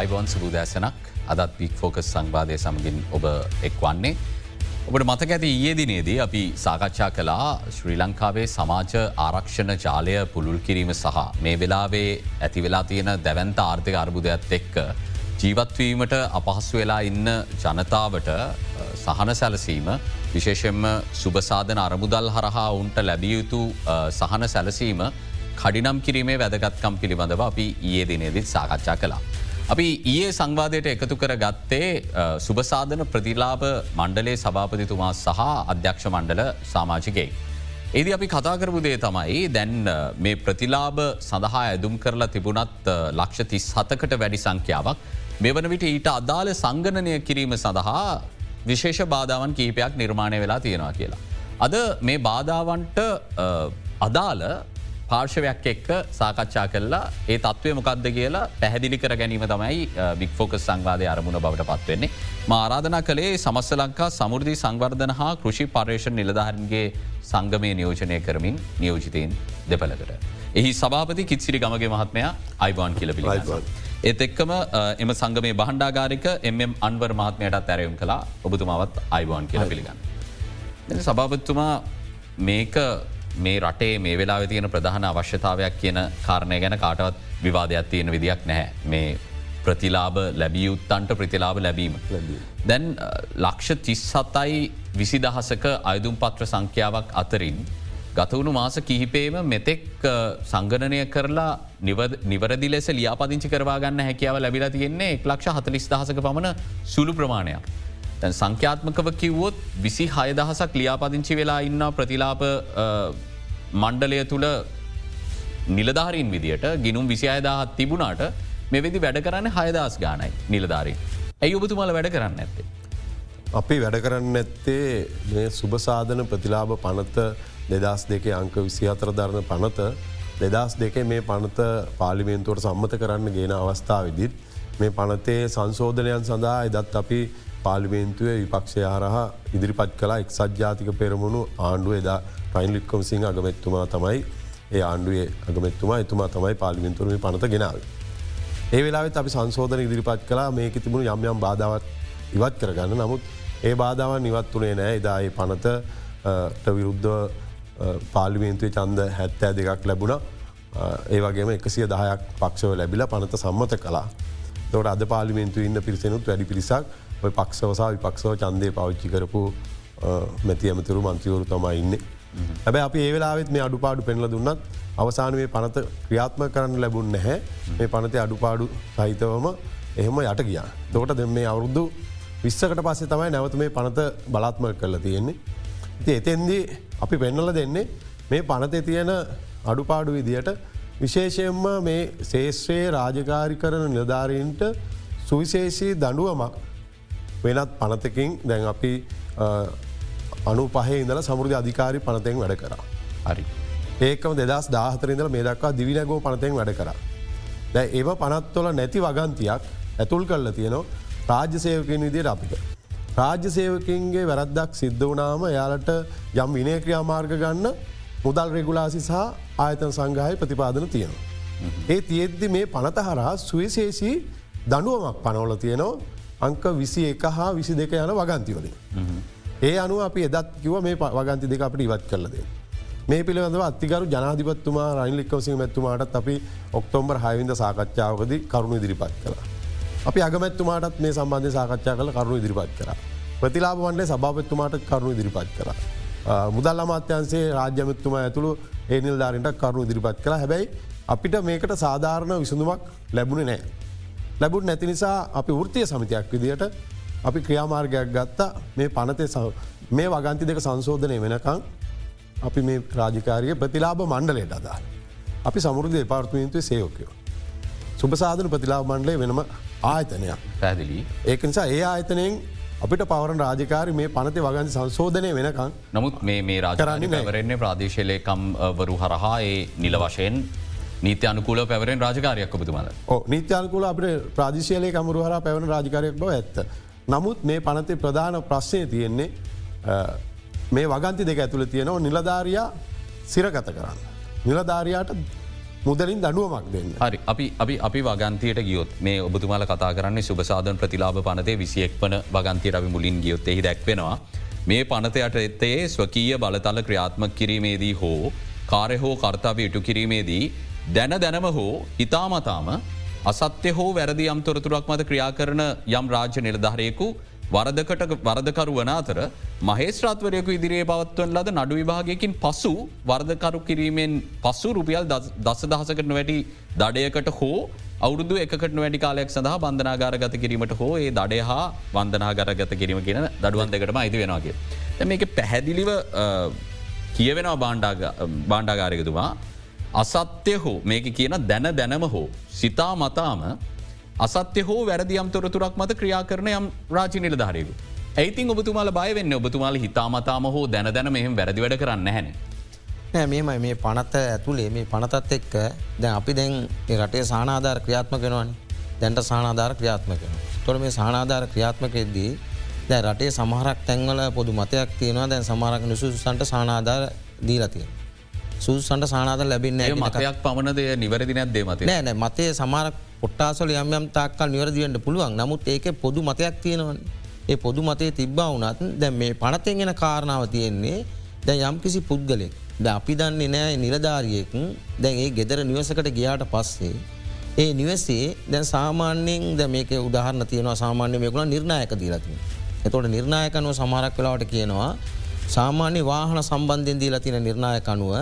අයිබෝන් සුබූදෑසනක් අදත් pick focus සංවාදය සමගින් ඔබ එක් වන්නේ. ඔබට මතක ඇති ඊයේ දිනේදී අපි සාකච්ඡා කලා ශ්‍රී ලංකාවේ සමාජ ආරක්ෂණ ජාලය පුළුල් කිරීම සහ මේ වෙලාවේ ඇති වෙලා තියෙන දැවන්ත ආර්ථක අර්බුදයක්ත් එක්ක. ජීවත්වීමට අපහසු වෙලා ඉන්න ජනතාවට සහන සැලසීම විශේෂෙන්ම සුභසාධන අරමුදල් හරහා උන්ට ලැබියයුතු සහන සැලසීම කඩිනම් කිරීමේ වැදගත්කම් පිළිබඳව අපි ඊයේ දිනේදිත් සාකච්ඡා කලා. අපි ඊයේ සංවාදයට එකතු කර ගත්තේ සුභසාධන ප්‍රතිලාභ මණ්ඩලේ සභාපතිතුමා සහ අධ්‍යක්ෂ මණ්ඩල සාමාජිකයි. ඒදි අපි කතාකරපු දේ තමයි දැන් මේ ප්‍රතිලාභ සඳහා ඇදුම් කරලා තිබුණත් ලක්ෂ තිස් හතකට වැඩි සංඛ්‍යාවක් මේ වන විට ඊට අදාළ සංගණනය කිරීම සඳහා විශේෂ බාධාවන් කීපයක් නිර්මාණය වෙලා තියෙනවා කියලා. අද මේ බාධාවන්ට අදාළ පාර්ශවයක් එක්ක සාකච්ඡා කරලා ඒ තත්වය මොකක්ද කියලා පැහැදිලි කර ගැනීම තමයි බික්‍ෆෝකස් සංවාධය අරමුණ බවට පත්වවෙන්නේ. මාරාධනා කළේ සමස්ස ලංකා සමුෘධී සංවර්ධන හා කෘෂි පර්ේෂණ නිලධහරන්ගේ සංගමය නියෝජනය කරමින් නියෝජිතයෙන් දෙපලකට. එහි සභාපති කිත්සිරි ගමගේ මහත්මයා අයිවාන් කියල පිළිබ. ඒත් එක්කම එම සංගමේ බහන්ඩාගාරික එම් අන්වර් මහත්මයටත් ඇරයුම් කලා ඔබතුමාවත් අයිවාන් කියල පිළිගන්න. සභාපත්තුමා මේක මේ රටේ මේ වෙලා තියෙන ප්‍රධාන අවශ්‍යතාවයක් කියන කාරණය ගැන කාටවත් විවාදයක් තියෙන විදියක් නැහැ මේ ප්‍රතිලාබ ලැබියයුත්තන්ට ප්‍රතිලාබ ලැබීම. දැන් ලක්ෂ තිස් සතයි විසි දහසක අයදුම් පත්‍ර සංඛ්‍යාවක් අතරින් ගතවුණු මාස කිහිපේම මෙතෙක් සංගණනය කරලා නිවරදි ලෙස ලියාපදිංචි කරවාගන්න හැකියාව ලැබිලා තියෙන්නේ එක් ලක්ෂ හතලිස් දහසක පමණ සුළු ප්‍රමාණයක්. තැන් සංඛ්‍යාත්මකව කිව්වොත් විසි හයදහසක් ලියාපදිංචි වෙලා ඉන්න ප්‍රතිලාප මණ්ඩලය තුළ නිලධාරීන් විදියට ගිනුම් විසි අයදාහත් තිබුණාට මෙවෙදි වැඩ කරන්න හයදස් ගානයි නිලධාරී. ඇයි ඔබතුමල වැඩ කරන්න ඇත්තේ. අපි වැඩ කරන්න ඇත්තේ මේ සුභසාධන ප්‍රතිලාභ පනත දෙදස් දෙකේ අංක විසි අතර ධරණ පනත දෙදස් දෙකේ මේ පනත පාලිමේන්තුවට සම්මත කරන්න ගෙන අවස්ථාවවිදිත් මේ පනතේ සංශෝධනයන් සඳහා එදත් අපි පාලිමේන්තුවේ විපක්ෂය හරහා ඉදිරිපත් කලා එක්සත් ජාතික පෙරමුණු ආණ්ඩුව එදා රයින්ලික්කොම සිංහ අගමැත්තුමා තමයි. ඒ ආණ්ඩුවේ අගමැත්තුමා එතුමා තමයි පාලිමින්තුරම පනත ගෙනාව. ඒ වෙලාත් අපි සංශෝධන ඉදිරිපත් කලා මේක තිබුණු යම් යම් බාධාවත් ඉවත් කරගන්න. නමුත් ඒ බාධාවන් නිවත් වනේ නෑ. එදාඒ පනතට විරුද්ධ පාලිමේන්තුවේ චන්ද හැත්තෑ දෙකක් ලැබුණ. ඒ වගේම එකසිය දහයක් පක්ෂව ලැබිල පනත සම්මත කලා තොට අද පාලිමෙන්තු ඉන්න පිරිසෙනුත් වැඩි පිරිසක් ඔය පක්ෂවසා විපක්ෂව චන්දය පවිච්චි කරපු මැති ඇමතුරු මන්ත්‍රවරු තමා ඉන්න. හැබැ අපි ඒ වෙලාවෙත් මේ අඩුපාඩු පෙන්ල දුන්නත් අවසානුවේ පනත ක්‍රියාත්ම කරන්න ලැබුන් නැහැ මේ පනතය අඩුපාඩු සහිතවම එහෙම යට ගියා. දොකට දෙ මේ අවුරුද්ධ විස්සකට පස්සේ තමයි නැවත මේ පනත බලාත්ම කරලා තියෙන්නේ. ති එතෙන්දී අපි පෙන්නල දෙන්නේ මේ පනතේ තියෙන අඩුපාඩු විදියට විශේෂයෙන්ම මේ ශේෂත්‍රයේ රාජකාරි කරන නිලධාරීන්ට සුවිශේෂී දඩුවමක් වෙනත් පනතකින් දැන් අපි අනු පහේ ඉඳල සමුෘධ අධිකාරි පනතෙන් වැඩ කරා. හරි. ඒකම දෙදස් දාහතරඉදල මේ දක්වා දිවිනැගෝ පනතෙන් වැඩ කර. දැ ඒව පනත්වොල නැති වගන්තියක් ඇතුල් කරල තියනවා රාජ්‍ය සේවකින් විදියට අපිට. රාජ්‍ය සේවකින්ගේ වැරද්දක් සිද්ධ වනාම යාලට යම් විනය ක්‍රියාමාර්ග ගන්න මුදල් රෙගුලාසි සහ ආයතන සංගහය ප්‍රතිපාදන තියෙනවා. ඒ තියෙද්දි මේ පනත හරහා සුවිශේෂී දඩුවමක් පනවල තියෙනවා අංක විසි එක හා විසි දෙක යන වගන්තිවලින්. ඒ අනුව අපි එදත් කිව මේ වගන්ති දෙක අපට ඉවත් කරලද. මේ පිළිබඳව අතිකරු ජනාධිපත්තුමා රයින්ලික්කවසි මැත්තුමාටත් අපි ඔක්තෝම්බර් හයවිද සාකච්ඡාවකද කරුණු ඉදිරිපත් කළ. අපි අගමැත්තුමාටත් මේ සම්බන්ධය සාකච්ඡා කල කරුණු ඉදිරිපත් කර. ප්‍රතිලාබ වන්ඩේ සභාපත්තුමාට කරුණු ඉදිරිපත් කර. මුදල් අමාත්‍යන්සේ රාජ්‍යමත්තුමා ඇතුළු ඒ නිල්ධාරට කරුණු ඉදිරිපත් කළ හැබැයි අපිට මේකට සාධාරණ විසඳුමක් ලැබුණ නෑ. ලැබුත් නැති නිසා අපි වෘතිය සමිතියක් විදියට අපි ක්‍රියාමාර්ගයක් ගත්තා මේ පනතේ මේ වගන්ති දෙක සංශෝධනය වෙනකං අපි මේ රාජිකාරය ප්‍රතිලාබ මණ්ඩලයට අදා. අපි සමුෘධ පාර්තුවන්තුවේ සයෝකයෝ. සුපසාධන ප්‍රතිලාබ මණ්ඩලේ වෙනම ආයතනයක් පැදිලි. ඒක නිසා ඒ ආයතනයෙන් අපිට පවරන රාජකාරි මේ පනති වගන්ති සංශෝධනය වෙනකං නමුත් මේ රාජරන්නේ පැවරෙන්නේ ප්‍රාදේශලයකම් වරු හරහා ඒ නිල වශයෙන් නීති අනුකූල පැවරෙන් රාජකාරයක් ඔබතුමල නීත්‍යයනකුල අපට ප්‍රාදිශයලය කමරු හර පැවන රාජකාරයක් බව ඇත්ත. නමුත් මේ පනතේ ප්‍රධාන ප්‍රශ්නය තියෙන්නේ මේ වගන්ති දෙක ඇතුළ තියෙනවා නිලධාරයා සිරගත කරන්න. නිලධාරයාට මුදලින් දඩුවමක් දෙන්න. හරි අපි අපි අපි වගන්තයට ගියොත් මේ ඔබතුමාල කතා කරන්නේ සුභසාධන ප්‍රතිලාබ පනතේ විසියෙක් වන වගන්තයට අපි මුලින් ගියොත් එහි දැක්වෙනවා. මේ පනතයට එත්තේ ස්වකීය බලතල ක්‍රියාත්මක කිරීමේදී හෝ කාරය හෝ කර්තාව ඉටු කිරීමේදී දැන දැනම හෝ ඉතාමතාම අසත්‍ය හෝ වැරදි යම් තොරතුරක් මත ක්‍රියා කරන යම් රාජ්‍ය නිලධාරයෙකු වරදකට වරදකරු වන අතර මහේස්ත්‍රාත්වරයකු ඉදිරියේ පවත්වන් ලද නඩු විභාගයකින් පසු වර්ධකරු කිරීමෙන් පසු රුපියල් දස දහසකට වැඩි දඩයකට හෝ අවුරුදු එකට වැඩි කාලයක් සඳහා බන්ධනාගාර ගත කිරීමට හෝ ඒ දඩය හා වන්දනාගර ගත කිරීම කියන දඩුවන් දෙකටම අයිති වෙනවාගේ. මේක පැහැදිලිව කියවෙනවා බාණ්ඩාගාරයකතුමා අසත්‍ය හෝ මේක කියන දැන දැනම හෝ සිතා මතාම අසත්‍ය හෝ වැරදියම් තොරතුරක් මත ක්‍රියා කරන යම් රාචි නිලධාරයකු. ඇයිතින් ඔබතුමාල බයවෙන්න ඔබතුමාල හිතාමතාම හෝ දැන දැන මෙහම වැරදි වැඩ කරන්න හැන. නෑ මේමයි මේ පනත ඇතුළේ මේ පනතත් එක්ක දැන් අපි දැන් රටේ සානාධාර ක්‍රියාත්ම කෙනවනි දැන්ට සානාධාර ක්‍රියාත්ම කෙන. තොර මේ සානාධාර ක්‍රියාත්මකෙද්දී දැ රටේ සමහරක් තැන්වල පොදු මතයක් තියෙනවා දැන් සමරක් නිසුසන්ට සානාධාර දීලතිය. සුසන්ට සානාද ලැබින්න මතයක් පමණද නිවැරදිනයක් දේ මත? නෑ මතේ සමාරක් පොට්ටාසල යම් තාක්කල් නිවැරදිවෙන්ට පුළුවන්. නමුත් ඒක පොදු මතයක් තියෙනවන. ඒ පොදු මතේ තිබ්බා වනත් දැ මේ පනතෙන් ගෙන කාරණාව තියෙන්නේ දැ යම් කිසි පුද්ගලෙක්. ද අපි දන්නේ නෑ නිලධාරියෙක්. දැන් ඒ ගෙදර නිවසකට ගියාට පස්සේ ඒ නිවසේ දැන් සාමාන්‍යයෙන් ද මේක උදාහරන්න තියෙනවා. සාමාන්‍ය මේකුණ නිර්ණයක දීලතින. එතොට නිර්ණයකනුව සමහරක් වෙලාවට කියනවා සාමාන්‍ය වාහන සම්බන්ධයෙන් දීලා තින නිර්ණයක අනුව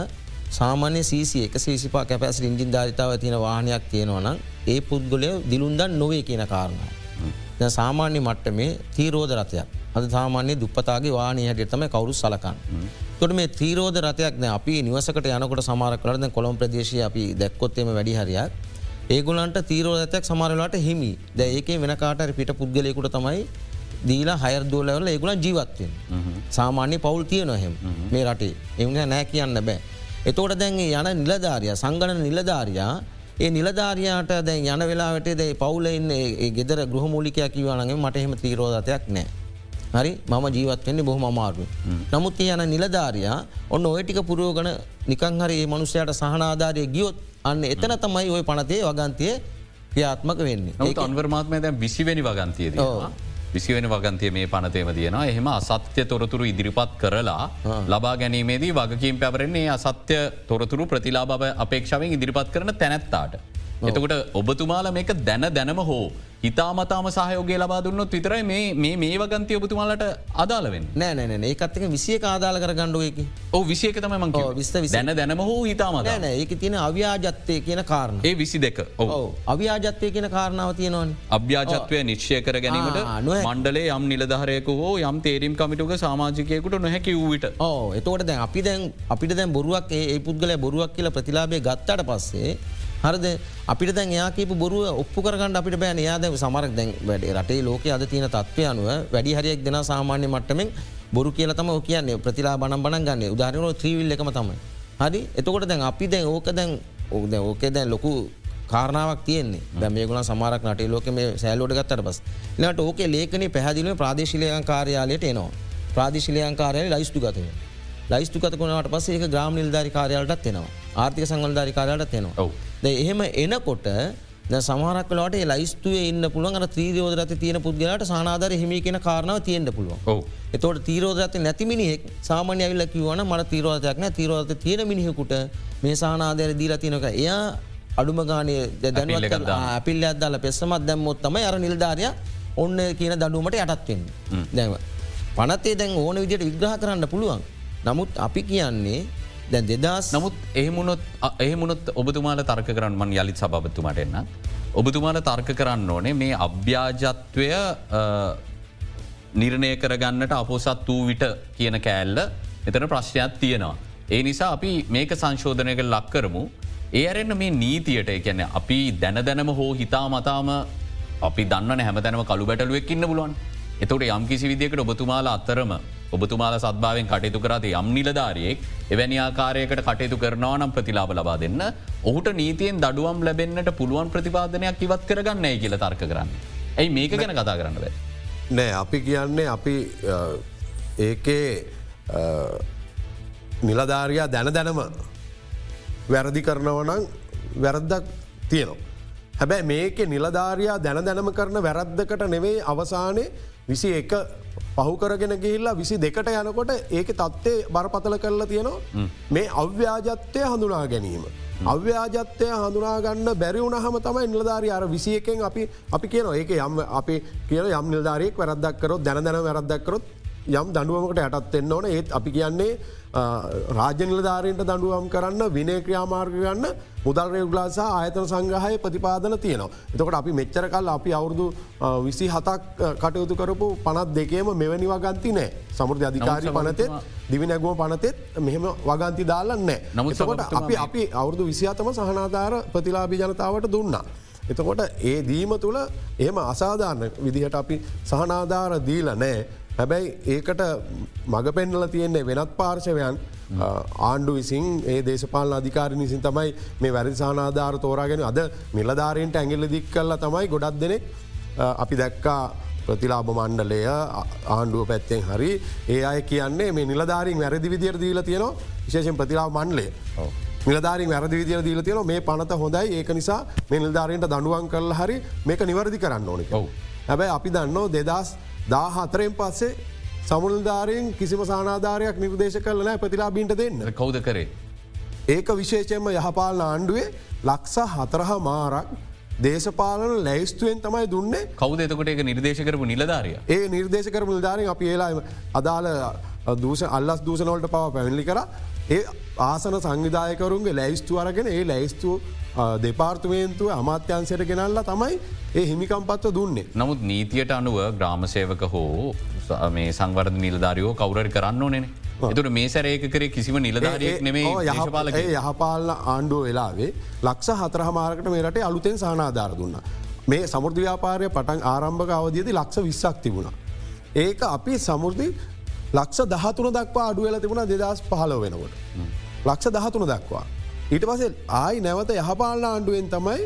සාමාන්‍ය සීසි එක සීසිපා කැපැස් ඉංජින් ධරිතාව තියෙන වාහනයක් තියෙනවනම් ඒ පුද්ගලය දිලුන්දන් නොවේ කියන කාරණාව. ද සාමාන්‍ය මට්ට මේ තීරෝධ රථයක් අද සාමාන්‍ය දුප්පතාගේ වානය හැට තම කවරු සලකන්. තොට මේ තීරෝධ රථයක් අපි නිවසකට යනකොට සමාර කරද කොළොම් ප්‍රදේශය අපි දැක්කොත්තේම වැඩි හරියක්. ඒගුලන්ට තීරෝධයක් සමාරලාට හිමි ද ඒක වෙනකාට පිට පුද්ගලයකුට තමයි දීලා හයර් දෝලවල ඒගුලන් ජීවත්වෙන්. සාමාන්‍ය පවුල් තිය නොහෙම මේ රටේ එවුන නෑ කියන්න බෑ. එතෝට දැන් යන නිලධාරය සංගණ නිලධාරයා ඒ නිලධාරයාට දැන් යන වෙලාට දැ පවුල ඉන්න ගෙදර ගෘහමූලිකයක් කිවනගේ මට එහෙම තීරෝධතයක් නෑ. හරි මම ජීවත්වෙන්නේ බොහොම අමාරුව. නමුත් යන නිලධාරයා ඔන්න ඔයටික පුරුවගන නිකං හරි ඒ මනුස්සයට සහනාධාරය ගියොත් අන්න එතන තමයි ඔය පනතේ වගන්තය ක්‍රියාත්මක වෙන්නේ. අන්වර්මාත්මය දැ විසිවැනි වගන්තියද. විසිවෙන වගන්තය මේ පනතේම තියෙනවා එහෙම අසත්‍ය තොරතුරු ඉදිරිපත් කරලා ලබා ගැනීමේදී වගකින් පැවරෙන්නේ අසත්‍ය තොරතුරු ප්‍රතිලාබ අපේක්ෂාවෙන් ඉදිරිපත් කරන තැනැත්තාට. එතකොට ඔබතුමාල මේක දැන දැනම හෝ හිතාමතාම සහයෝගේ ලබා දුන්නොත් විතරයි මේ මේ වගන්තය ඔබතුමාලට අදාලවෙන් නෑනෑ ඒකත්ක විසිය ආදාල කර ගණ්ඩුවකි ඕ විසියක තම මං විස්ත දැන දැනම හෝ හිතාම නෑ ඒක තියෙන අව්‍යාජත්තය කියන කාරණ. ඒ විසි දෙක අව්‍යාජත්තය කියන කාරණාව තියෙනවන. අභ්‍යාජත්වය නිශ්ෂය කර ගැනීමට මණ්ඩලේ යම් නිලධහරයක හෝ යම් තේරීම් කමිටුක සාමාජිකයකුට නොහැකි වූවිට ඕ එතවට දැන් අපි දැන් අපිට දැන් බොරුවක් ඒ පුද්ගල බොරුවක් කියලා ප්‍රතිලාබේ ගත්තට පස්සේ හරද අපිට දැන් යාකීප බොරුව ඔප්පු කරගන්න අපිට බෑන. යාද සමරක් දැන් වැඩ රටේ ලෝක අද තියෙන තත්වය අනුව වැඩි හරියක් දෙෙන සාමාන්‍ය මට්ටමෙන් බොරු කියලතම කියන්නේ. ප්‍රතිලා බණ බණ ගන්න උදාහරනෝ ත්‍රීවිල් එකම තමයි. හරි? එතකොට දැන් අපි දැන් ඕක දැන් ඕද ඕකේ දැන් ලොකු කාරනාවක් තියන්නේ. දැමේගුණ සමාරක් නටේ ලෝක මේ සෑලෝට ගත්තට පස් නට ඕක ලේකනේ පැහදිලිම ප්‍රාදේශිලයන් කාර්යාලයට එනවා. ප්‍රාදේශිලයන් කාරය ලයිස්ටු ගතය ලයිස්ටු කතකුණට පස ඒක ග්‍රාම නිල්ධරි කාරයාලටත් එෙනවා. ආර්ථික සංගල්ධරි කාරයට එනවා ද එහෙම එනකොට සමහරක් කලට ලයිස්තුවේ ඉන්න පුළුවන් අර ත්‍රීරෝදරත තියෙන පුද්ගලට සානාදර හිමි කියෙන කාරණාව තියෙන්ට පුළුවන්. එතවට තීරෝදරත නැතිමිනිෙක් සාමාන්‍ය ඇවිල්ල කිවන මට තීරෝධයක්න තීරෝධ තියෙන මිනිහෙකුට මේ සානාදර දීලා තියනක එයා අඩුම ගානය දැනුවත් අපිල්ල අදදාල පෙස්සමත් දැම්මොත් තමයි අර නිල්ධාරය ඔන්න කියන දඩුවමට යටත්වෙන් දැව. පනතේ දැන් ඕන විදියට විග්‍රහ කරන්න පුළුවන්. නමුත් අපි කියන්නේ දැන් දෙදස් නමුත් එහමුණොත් එහමුණොත් ඔබතුමාල තර්ක කරන්න මන් යළිත් සභපතුමට එන්න. ඔබතුමාල තර්ක කරන්න ඕනේ මේ අභ්‍යාජත්වය නිර්ණය කරගන්නට අපොසත් වූ විට කියන කෑල්ල එතන ප්‍රශ්නයක් තියෙනවා. ඒ නිසා අපි මේක සංශෝධනයක ලක්කරමු. ඒ අරෙන්න්න මේ නීතියට එකැන අපි දැන දැනම හෝ හිතා මතාම අපි දන්න හැමතැනම කළු බැටලුවක් ඉන්න බුලුවන් එතට යම් කිසි විදිකට ඔබතුමාලා අත්තරම ඔබතුමාල සත්භාවෙන් කටයුතු කරති යම් නිලධාරයෙක් එවැනි ආකාරයකට කටයුතු කරනවා නම් ප්‍රතිලාබ ලබා දෙන්න ඔහුට නීතියෙන් දඩුවම් ලැබෙන්න්නට පුළුවන් ප්‍රතිපාදනයක් ඉවත් කරගන්න කියල තර්ක කරන්න. ඇයි මේක ගැන කතා කරන්න බෑ. නෑ අපි කියන්නේ අපි ඒකේ නිලධාරයා දැන දැනම වැරදි කරනවනං වැරද්දක් තියෙනවා. හැබැයි මේක නිලධාරයා දැන දැනම කරන වැරද්දකට නෙවෙයි අවසානය විසි එක පහුකරගෙන ගිහිල්ලා විසි දෙකට යනකොට ඒක තත්ත්ේ බරපතල කරලා තියෙනවා. මේ අව්‍යාජත්වය හඳුනා ගැනීම. අව්‍යාජත්වය හඳුනාගන්න බැරි වුණහම තමයි නිලධාරී අර විසියකෙන් අපි අපි කියන ඒක යම් අපි කියන යම් නිල්ධාරයෙක් වැරදක් කරොත් දැන දැන වැරදක් කරොත් යම් දඩුවමකට යටත් එන්න ඕන ඒත් අපි කියන්නේ රාජ්‍ය නිලධාරයට දඩුවම් කරන්න විනය ක්‍රියාමාර්ග ගන්න මුදල් රේගලාසා ආයතන සංග්‍රහය ප්‍රතිපාදන තියනවා. එතකොට අපි මෙච්චර කල් අපි අවුරුදු විසි හතක් කටයුතු කරපු පනත් දෙකේම මෙවැනි වගන්ති නෑ සමුෘධ අධිකාරි පනතෙත් දිවි නැගුව පනතෙත් මෙහෙම වගන්ති දාලන්න නමුත්කොට අපි අපි අවුරුදු විසිහතම සහනාධාර ප්‍රතිලාබි ජනතාවට දුන්නා. එතකොට ඒ දීම තුළ එහෙම අසාධාරණ විදිහට අපි සහනාධාර දීල නෑ හැබැයි ඒකට මඟ පෙන්නල තියෙන්නේ වෙනත් පාර්ශවයන්. ආණ්ඩු විසින් ඒ දේශපාල අධිකාර විසින් තමයි මේ වැරදි සහනාධාර තෝරාගෙන අද මිලධාරයෙන්ට ඇගිල්ල දික් කල්ල තමයි ගොඩක් දෙනෙක් අපි දැක්කා ප්‍රතිලාබ මණ්ඩලය ආණ්ඩුව පැත්තෙන් හරි. ඒ අය කියන්නේ මේ නිලධාරින් වැරදි විදිර දීල තියෙනවා විශේෂෙන් ප්‍රතිලාව මණ්ඩලේ. නිලධාරින් වැරදි විදිර දීල තියෙන මේ පනත හොඳයි ඒක නිසා මේ නිල්ධාරයට දඩුවන් කරල හරි මේක නිවැරදි කරන්න ඕනික. හැබැයි අපි දන්නෝ දෙදස් දා හතරෙන් පස්සේ සමුල්ධාරයෙන් කිසිම සානාධාරයක් නිර්දේශ කරලනෑ ප්‍රතිලාබීන්ට දෙන්න. කෞද කරේ. ඒක විශේෂයෙන්ම යහපාලන ආණ්ඩුවේ ලක්ෂ හතරහ මාරක් දේශපාලන ලැයිස්තුවෙන් තමයි දුන්නේ. කවද එතකොට එක නිර්දේශ කරපු නිලධාරය? ඒ නිර්දේශ කරපු නිධාරෙන් අපි ඒලාම අදාළ දූෂ අල්ලස් දූෂනවලට පව පැමිලි කර. ඒ ආසන සංවිධායකරුන්ගේ ලැයිස්තු අරගෙන ඒ ලැයිස්තු දෙපාර්තුවේන්තුව අමාත්‍යන්සයට ගෙනල්ලා තමයි ඒ හිමිකම්පත්ව දුන්නේ. නමුත් නීතියට අනුව ග්‍රාමසේවක හෝ මේ සංවර්ධ නිලධාරයෝ කවුරට කරන්න ඕනෙන. එතුට මේ සැරේක කරේ කිසිම නිලධාරයක් නෙමේ යහපාලක යහපාලන ආණ්ඩුව වෙලාවේ ලක්ෂ හතරහමාරකට මේ රටේ අලුතෙන් සහනාධාර දුන්න. මේ සමුෘධ්‍යාපාරය පටන් ආරම්භක අවධියද ලක්ෂ විස්සක් තිබුණ. ඒක අපි සමුෘධි ලක්ෂ දහතුන දක්වා අඩුවල තිබුණ දෙදස් පහලව වෙනකොට. ලක්ෂ දහතුන දක්වා. ඊට පසේ ආයි නැවත යහපාලන ආණ්ඩුවෙන් තමයි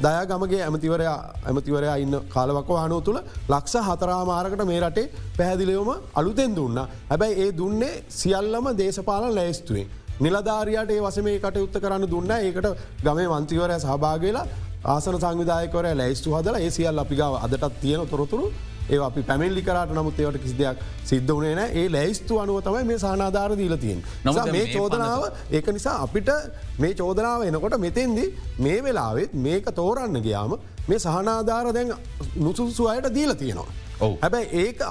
දයාගමගේ ඇමතිවරයා ඇමතිවරයා ඉන්න කාලවක වානෝ තුළ ලක්ෂ හතරාමාරකට මේ රටේ පැහැදිලියවම අලුතෙන් දුන්න. හැබැයි ඒ දුන්නේ සියල්ලම දේශපාලන ලැස්තුවෙන්. නිලධාරයට ඒ වසමේ කටයුත්ත කරන්න දුන්න ඒකට ගමේ වන්තිවරය සහභාගලා ආසන සංවිධායකවරය ලැස්තු හදල ඒ සියල් අපිගාව අදටත් තියෙන තොරතුරු ඒ අපි පැමිල්ලි කරට නමුත් ඒවට කිසි දෙයක් සිද්ධ වනේ නෑ ඒ ලැයිස්තු අනුව තමයි මේ සානාධාර දීලතියෙන්. නම මේ චෝදනාව ඒක නිසා අපිට මේ චෝදනාව එනකොට මෙතෙන්දි මේ වෙලාවෙත් මේක තෝරන්න ගයාම මේ සහනාධාර දැන් නුසුසු අයට දීල තියෙනවා. හැබැයි ඒක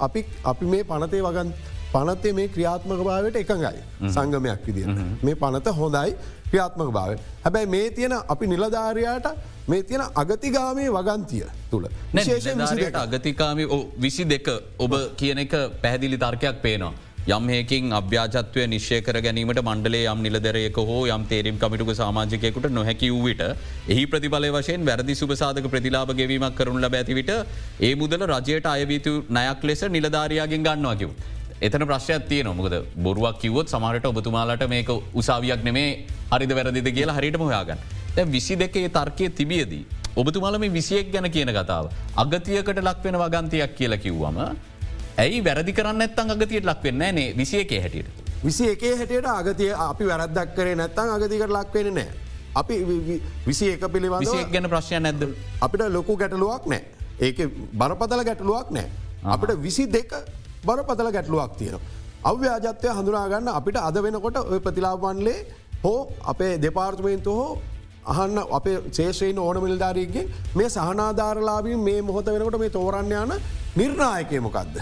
අපි මේ පනතේ වගන් පනතේ මේ ක්‍රියාත්මක භාවට එකඟයි සංගමයක් විදිර. මේ පනත හොඳයි ක්‍රියාත්මක භාව. හැබැයි මේ තියෙන අපි නිලධාරයාට මේ තියෙන අගතිගාමේ වගන්තිය තුළ විශේෂයට අගතිකාම විසි දෙක ඔබ කියන එක පැහැදිලි තර්කයක් පේනවා. යම්හයකින් අභ්‍යාජත්වය නිශ්ෂය කර ගැනීමට මණ්ඩලේ යම් නිලදරයක හෝ යම් තේරම් කමිටුක සාමාජිකයකුට නොහැකි වූවිට එහි ප්‍රතිබල වශයෙන් වැරදි සුපසාධක ප්‍රතිලාබ ගෙවීමක් කරුණ ලබ ඇතිවිට ඒ මුදල රජයට අයවීතු නයක් ලෙස නිලධාරයාගෙන් ගන්නවාකිව. එතන ප්‍රශ්යක් තිය නොමුකද බොරුවක් කිවොත් සමහට ඔබතුමාලට මේක උසාවියක් නෙමේ හරිද වැරදිද කියලා හරිට හොයාගන්න. විසි දෙකේ තර්කය තිබියදී. ඔබතුමාල මේ විසියෙක් ගැන කියන කතාව. අගතියකට ලක්වෙන වගන්තයක් කියලා කිව්වම ඇයි වැරදි කරන්න ඇත්තන් අගතියට ලක්වෙන්න නේ විසියකේ හැටියට. විසි එකේ හැටියට අගතිය අපි වැරද්දක් කරේ නැත්තන් අගතිකට ලක්වෙන නෑ. අපි විසි එක විසියක් ගැන ප්‍රශ්ය නැද. අපිට ලොකු ගැටලුවක් නෑ. ඒක බරපතල ගැටලුවක් නෑ. අපිට විසි දෙක බරපතල ගැටලුවක් තියෙනවා. අව්‍යාජත්වය හඳුනාගන්න අපිට අද වෙනකොට ඔය ප්‍රතිලාබන්ලේ හෝ අපේ දෙපාර්තුමේන්තු හෝ අහන්න අපේ ශේෂයෙන් ඕන මිල්ධාරීගේ මේ සහනාධාරලාබී මේ මොහොත වෙනකොට මේ තෝරන්න යන නිර්ණායකය මොකක්ද.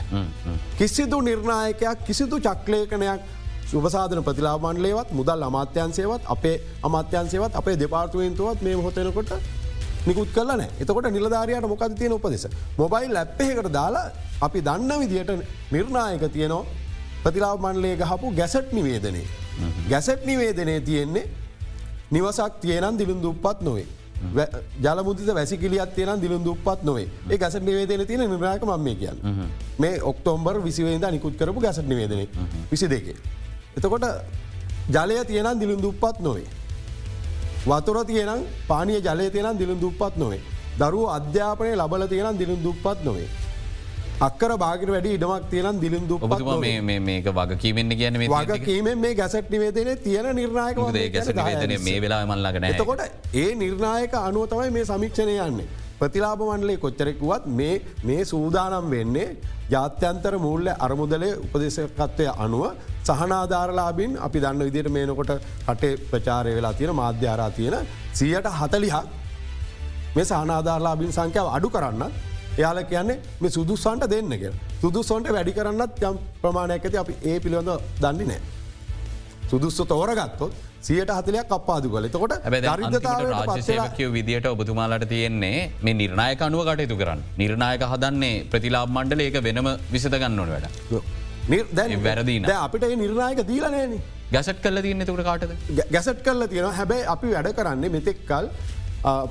කිසිදු නිර්ණායකයක් කිසිදු චක්ලේකනයක් සුපසාධන ප්‍රතිලාබන්ලේවත් මුදල් අමාත්‍යන්සේවත් අපේ අමාත්‍යන්සේවත් අපේ දෙපාර්තුවෙන්තුවත් මේ හොතනකොට නිකුත් කරලන එතකොට නිලධාරයට මොකද තියෙන උපදෙස. මොබයිල් ලැප්පහකට දාලා අපි දන්න විදියට නිර්ණායක තියනවා ප්‍රතිලාව මණ්ලේ ගහපු ගැසට් නිවේදනේ. ගැසට් නිවේදනය තියෙන්නේ නිවසක් තියනම් දිළුම් දුප්පත් නොවේ. ජලමුතිත වැසිකිලියත් තියෙන දිළුම් දුප්පත් නොවේ ඒ ගැසට නිවේදන තියෙන නිර්ාක මම්මේ කියන්න මේ ඔක්තෝම්බර් විසිවේද නිකුත් කරපු ගැසට නිවේදන විසි දෙකේ. එතකොට ජලය තියෙනම් දිළුම් දුප්පත් නොවේ. වතුර තියනම් පානිය ජලය තියෙනම් දිළුම් දුප්පත් නොවේ. දරුව අධ්‍යාපනය ලබල තියෙනම් දිළුම් දුප්පත් නොවේ. අක්කර බාගට වැඩි ඉඩමක් තියෙන දිලින් මේ මේක වගකීමෙන්න්න කියන මේ වගකීමෙන් මේ ගැසට් නිවේදන තියෙන නිර්ණයක ගැස නිවේදනය මේ වෙලා මල්ලගෙන එතකොට ඒ නිර්ණයක අනුව තමයි මේ සමික්ෂණය යන්නේ. ප්‍රතිලාබ මණ්ඩලේ කොච්චරෙකුවත් මේ මේ සූදානම් වෙන්නේ ජාත්‍යන්තර මූල්‍ය අරමුදලේ උපදේශකත්වය අනුව සහනාධාරලාබින් අපි දන්න විදිට මේනකොට කටේ ප්‍රචාරය වෙලා තියෙන මාධ්‍යාරා තියෙන සියට හතලිහක් මේ සහනාධාරලාබින් සංඛ්‍යාව අඩු කරන්න එයාල කියන්නේ මේ සුදුස්සන්ට දෙන්න කිය. සුදුස්සොන්ට වැඩි කරන්නත් යම් ප්‍රමාණයක් ඇති අපි ඒ පිළිබඳ දන්නේ නෑ. සුදුස්ස තෝරගත්තොත් සියට හතලයක් අපාදු කල තකොට රාජසේවකයෝ විදිට ඔබතුමාලට තියෙන්නේ මේ නිර්ණයක අනුව කටයුතු කරන්න. නිර්ණයක හදන්නේ ප්‍රතිලාබ මණ්ඩල ඒක වෙනම විසත ගන්නවන වැඩ. ද අපිට ඒ නිර්ණයක දීලනෑන ගැසට් කල තියන්න තුකට කාටද. ගැසට් කරල තියෙන හැබැයි අපි වැඩ කරන්නේ මෙතෙක්කල්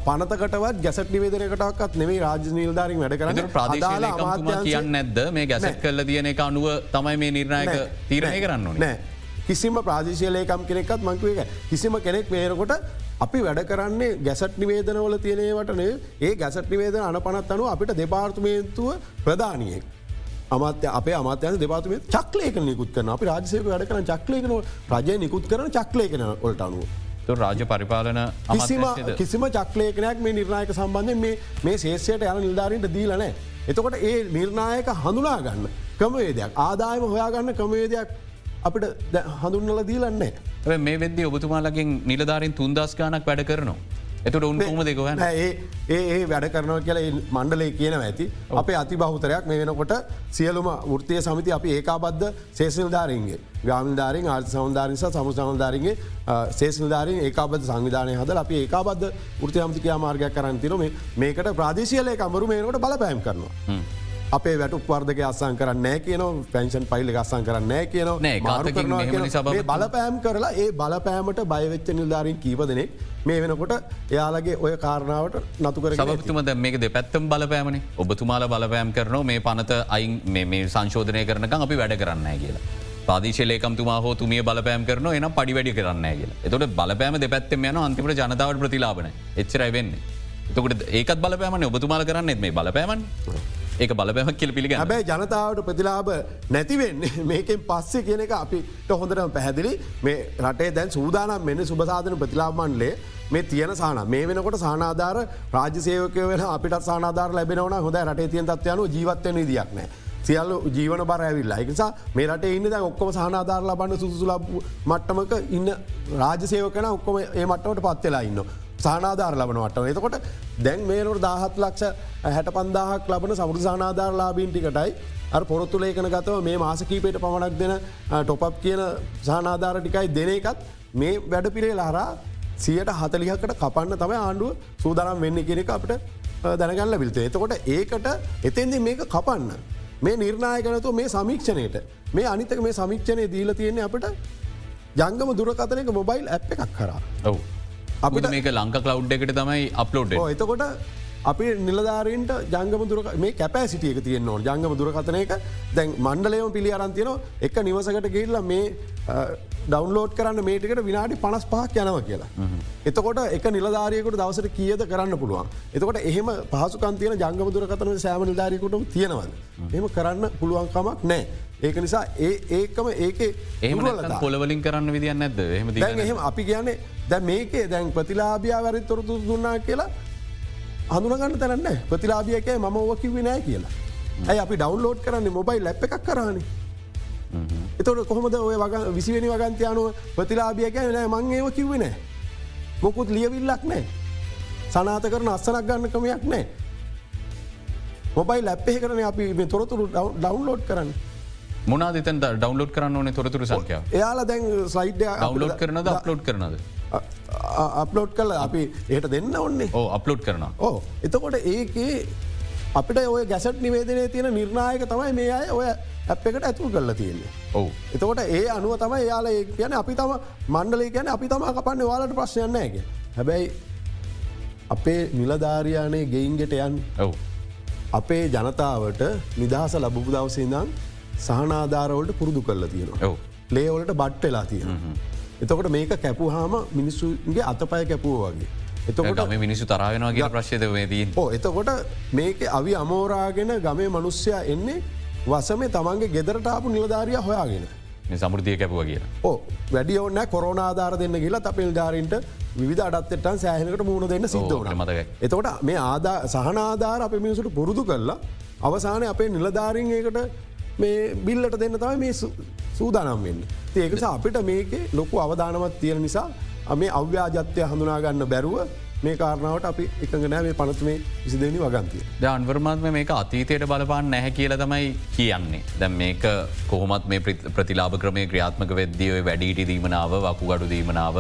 පනතකටවත් ගැසට නිවේදනකටක්ත් නෙේ රාජ නිල්ධාරින් වැඩ කරන්න. ප්‍රාදේශ කියන්න නැද්ද? මේ ගැසට් කල්ල තියෙන එක අනුව තමයි මේ නිර්ණයක තීරණය කරන්න නෑ කිසිම ප්‍රාදේශයලයකම් කෙනෙක්ත් මංකුව කිසිම කෙනෙක් වේරකොට අපි වැඩ කරන්නේ ගැසට් නිවේදනවල තියනවටනේ ඒ ගැසට් නිවේදන අන පනත් අනු අපිට දෙපාර්තුමේන්තුව ප්‍රධානියෙක්. අමත්‍ය අප අමතයන දෙපාතුමේ චක්ලේක නිකුත් කරන අපි රාජසයක වැඩ කරන චක්ලේකන රජය නිකුත් කරන චක්ලේකන ඔල්ට අනුව. රාජ පරිපාලන කිසිම කිසිම චක්ලේකනයක් මේ නිර්ණයක සම්බන්ධය මේ ශේෂයට යන නිල්ධාරීන්ට දීලනෑ. එතකොට ඒ නිර්ණයක හඳුනා ගන්න ක්‍රමවේදයක් ආදායම හොයාගන්න ක්‍රමවේදයක් අපිට හඳුන්නල දීලන්නේ. මේ වෙද ඔබතුමාලකින් නිලධාරින් තුන්දස් ගානක් වැඩ කරනවා. එතුට උන් කොම දෙකව ඒ ඒ වැඩ කරනව කියලා මණ්ඩලේ කියන ඇති. අපේ අති බහුතරයක් මේ වෙනකොට සියලුම ෘතිය සමිති අපි ඒකාබද්ධ සේසිල්ධාරන්ගේ ගාමිධාරින් ආර්ථ සෞන්ධාරිනිසා සමු සමධාරන්ගේ සේසිල්ධාරින් ඒකාබද සංවිධානය හද අපි ඒකාබද්ධ ෘති අමතිකයා මාර්ගයක් කරන්න තින මේකට ප්‍රාදේශයලය කමරු මේකට බලපෑම් කරනවා. අපේ වැටු වර්දක අසං කරන්න කියන පැන්ෂන් පයිල්ල අසං කරන්න කියන බලපෑම් කරලා ඒ බලපෑමට බයවෙච්ච නිල්ධාරින් කීපදනෙක් මේ වෙනකොට එයාලගේ ඔය කාරණාවට නතුකර සබතුම ද මේක දෙ පැත්තම් බලපෑමන. ඔබතුමාල බලපෑම් කරනවා මේ පනත අයින් මේ සංශෝධනය කරනකම් අපි වැඩ කරන්න කියලා. පාදිශලේකම්තුමා හෝ තුමිය බලපෑම් කරන එන පඩි වැඩි කරන්න කියලා. එතොට බලපෑම දෙපැත්තම යන අන්තිමට ජනතාවට ප්‍රතිලාබන එච්චරයි වෙන්නේ. එතකොට ඒකත් බලපෑමන ඔබතුමාල කරන්න එත් මේ බලපෑමන් ඒක බලපෑමක් කියල පිළිග හැබැයි ජනතාවට ප්‍රතිලාබ නැතිවෙන්නේ මේකෙන් පස්සේ කියන එක අපිට හොඳටම පැහැදිලි. මේ රටේ දැන් සූදානම් මෙන්න සුභසාධන ප්‍රතිලාබමන්ලේ මේ තියන සාන මේ වෙනකොට සානාධාර රාජසයකය වෙන අපිට සානාධාර ලැබෙනවන හොඳ රටේ තියන් තත්වයනු ජීවත්වන දියක් නෑ. සියල්ල ජීවන බර ඇවිල්ලා. එකසා මේ රට ඉන්න ද ඔක්කොම සහනාධාර ලබන්න සුසුල මට්ටමක ඉන්න රාජසයකන ඔක්කොම ඒ මට්ටමට පත්වෙලා ඉන්න. සානාධාර ලබනවට එතකොට දැන් මේනොට දාහත් ලක්ෂ හැට පන්දාහක් ලබන සමුෘ සානාධාර ලාබීන්ටිකටයි අ පොරොත්තු ලේකන ගතව මේ මාසකීපයට පමණක් දෙන ටොපප් කියන සානාධාර ටිකයි දෙන එකත් මේ වැඩ පිරේ ලහරා සියට හතලිහකට කපන්න තමයි ආණ්ඩුව සූදානම් වෙන්න කෙනෙක අපට දැනගන්න විල්ත. එතකොට ඒකට එතෙන්දි මේක කපන්න. මේ නිර්ණයගනතු මේ සමීක්ෂණයට මේ අනිතක මේ සමීක්ෂණය දීල තියෙන්නේ අපට ජංගම දුරකතනක මොබයිල් ඇප් එකක් කරා. ඔවු. අපිට මේක ලංක කලව් එකට තමයි අප්ලෝඩ් එතකොට අපි නිලධාරීන්ට ජංගම දුර මේ කැපෑසිටියක තියෙන් ඕන ජංගම දුරකතනයක දැන් මණ්ඩලයම පිළි අරන්තියන එක නිවසකට ගේල්ල මේ ඩවන්ලෝඩ් කරන්න මේටකට විනාඩි පනස් පහක් යනව කියලා. එතකොට එක නිලධාරයකුට දවසට කියද කරන්න පුළුවන්. එතකොට එහෙම පහසුකන්තියන ජංගම දුරකතන සෑම නිධාරයකුටම තියෙනවද. එම කරන්න පුළුවන්කමක් නෑ. ඒක නිසා ඒ ඒකම ඒක ඒම පොලවලින් කරන්න විදින්න නැද එහම එහෙම අපි කියන්නේ දැ මේකේ දැන් ප්‍රතිලාභියා වැරි තොරතු දුන්නා කියලා හඳුනගන්න තරන්න ප්‍රතිලාභියකය මම ඕව කිව්වි නෑ කියලා. ඇයි අපි ඩවන්ලෝඩ් කරන්න මොබයි ලැප් එකක් කරන්නේ. එතට කොහොමද ඔය වග විසිවනි වගන්තයනුව ප්‍රතිලාභියක නෑ මං ඒව කිව්ව නෑ. මොකුත් ලියවිල්ලක් නෑ. සනාත කරන අස්සනක් ගන්න කමයක් නෑ. මොබයි ලැප්පේ කරන අපි තොරතුරු ඩවන්ලෝඩ් කරන්න. මොනාදතන් ඩවන්ලෝඩ් කරන්න ඕන තොරතුර සංඛ්‍යාව? එයාලා දැන් ස්ලයිඩ් ඩවන්ලෝඩ් කරනද අප්ලෝඩ් කරනද? අප්ලෝඩ් කල අපි ඒට දෙන්න ඔන්නේ ඕ අප්ලෝඩ් කරන ඕ එතකොට ඒකේ අපිට ඔය ගැසට් නිවේදනය තියෙන නිර්ණයක තමයි මේ අය ඔය ඇප් එකට ඇතුල් කරලා තියෙන්නේ. ඔවු. එතකොට ඒ අනුව තමයි යාල ඒ කියන අපි තම මණ්ඩලේ කියන අපි තම කපන්න වාලට ප්‍රශ්යන්නෑක හැබැයි අපේ නිලධාරයානය ගෙයින්ගෙට යන් ඔවු. අපේ ජනතාවට නිදහස ලබපු දවසේදම් සහනාධාරවලට පුරුදු කරලා තියෙනවා ලේවලට බට්ටලා තියෙන. එතකොට මේක කැපුහාම මිනිස්සුන්ගේ අතපය කැපුව වගේ. එතකොට මිනිසු තරාවෙනවා කිය ප්‍රශ්යද වේදී ඕ එතකොට මේක අවි අමෝරාගෙන ගමේ මනුස්්‍යයා එන්නේ වසමේ තමන්ගේ ගෙදරට ආපු නිලධාරය හොයාගෙන. සමෘතිය කැපුව කියලා. ඕ වැඩි ඔන්න කොරෝනාධාර දෙන්න කියලා තපිල් ධාරීන්ට විධ අඩත්තෙටන් සෑහනකට මුණ දෙන්න සිද්ධ වන මතකයි. එතකොට මේ ආදා සහනාධාර අප මිනිසුට පුරුදු කරලා අවසානය අපේ නිලධාරීන්ඒකට මේ බිල්ලට දෙන්න තමයි මේ සූදානම් වෙන්න. ඒකස අපිට මේක ලොකු අවධානවත් තියෙන නිසා මේ අව්‍යාජත්‍යය හඳුනාගන්න බැරුව මේ කාරණාවට අපි එකඟනෑ මේ පනතුමේ විසිදනි වගන්තිය. ද අන්වර්මාත්ම මේක අතීතයට බලපාන්න නැහැ කියල තමයි කියන්නේ. දැම් මේක කොහොමත් මේ ප්‍රතිලාබ ක්‍රමේ ක්‍රියාත්මක වෙද්දිය වැඩීට දීමනාව වකුගඩු දීමනාව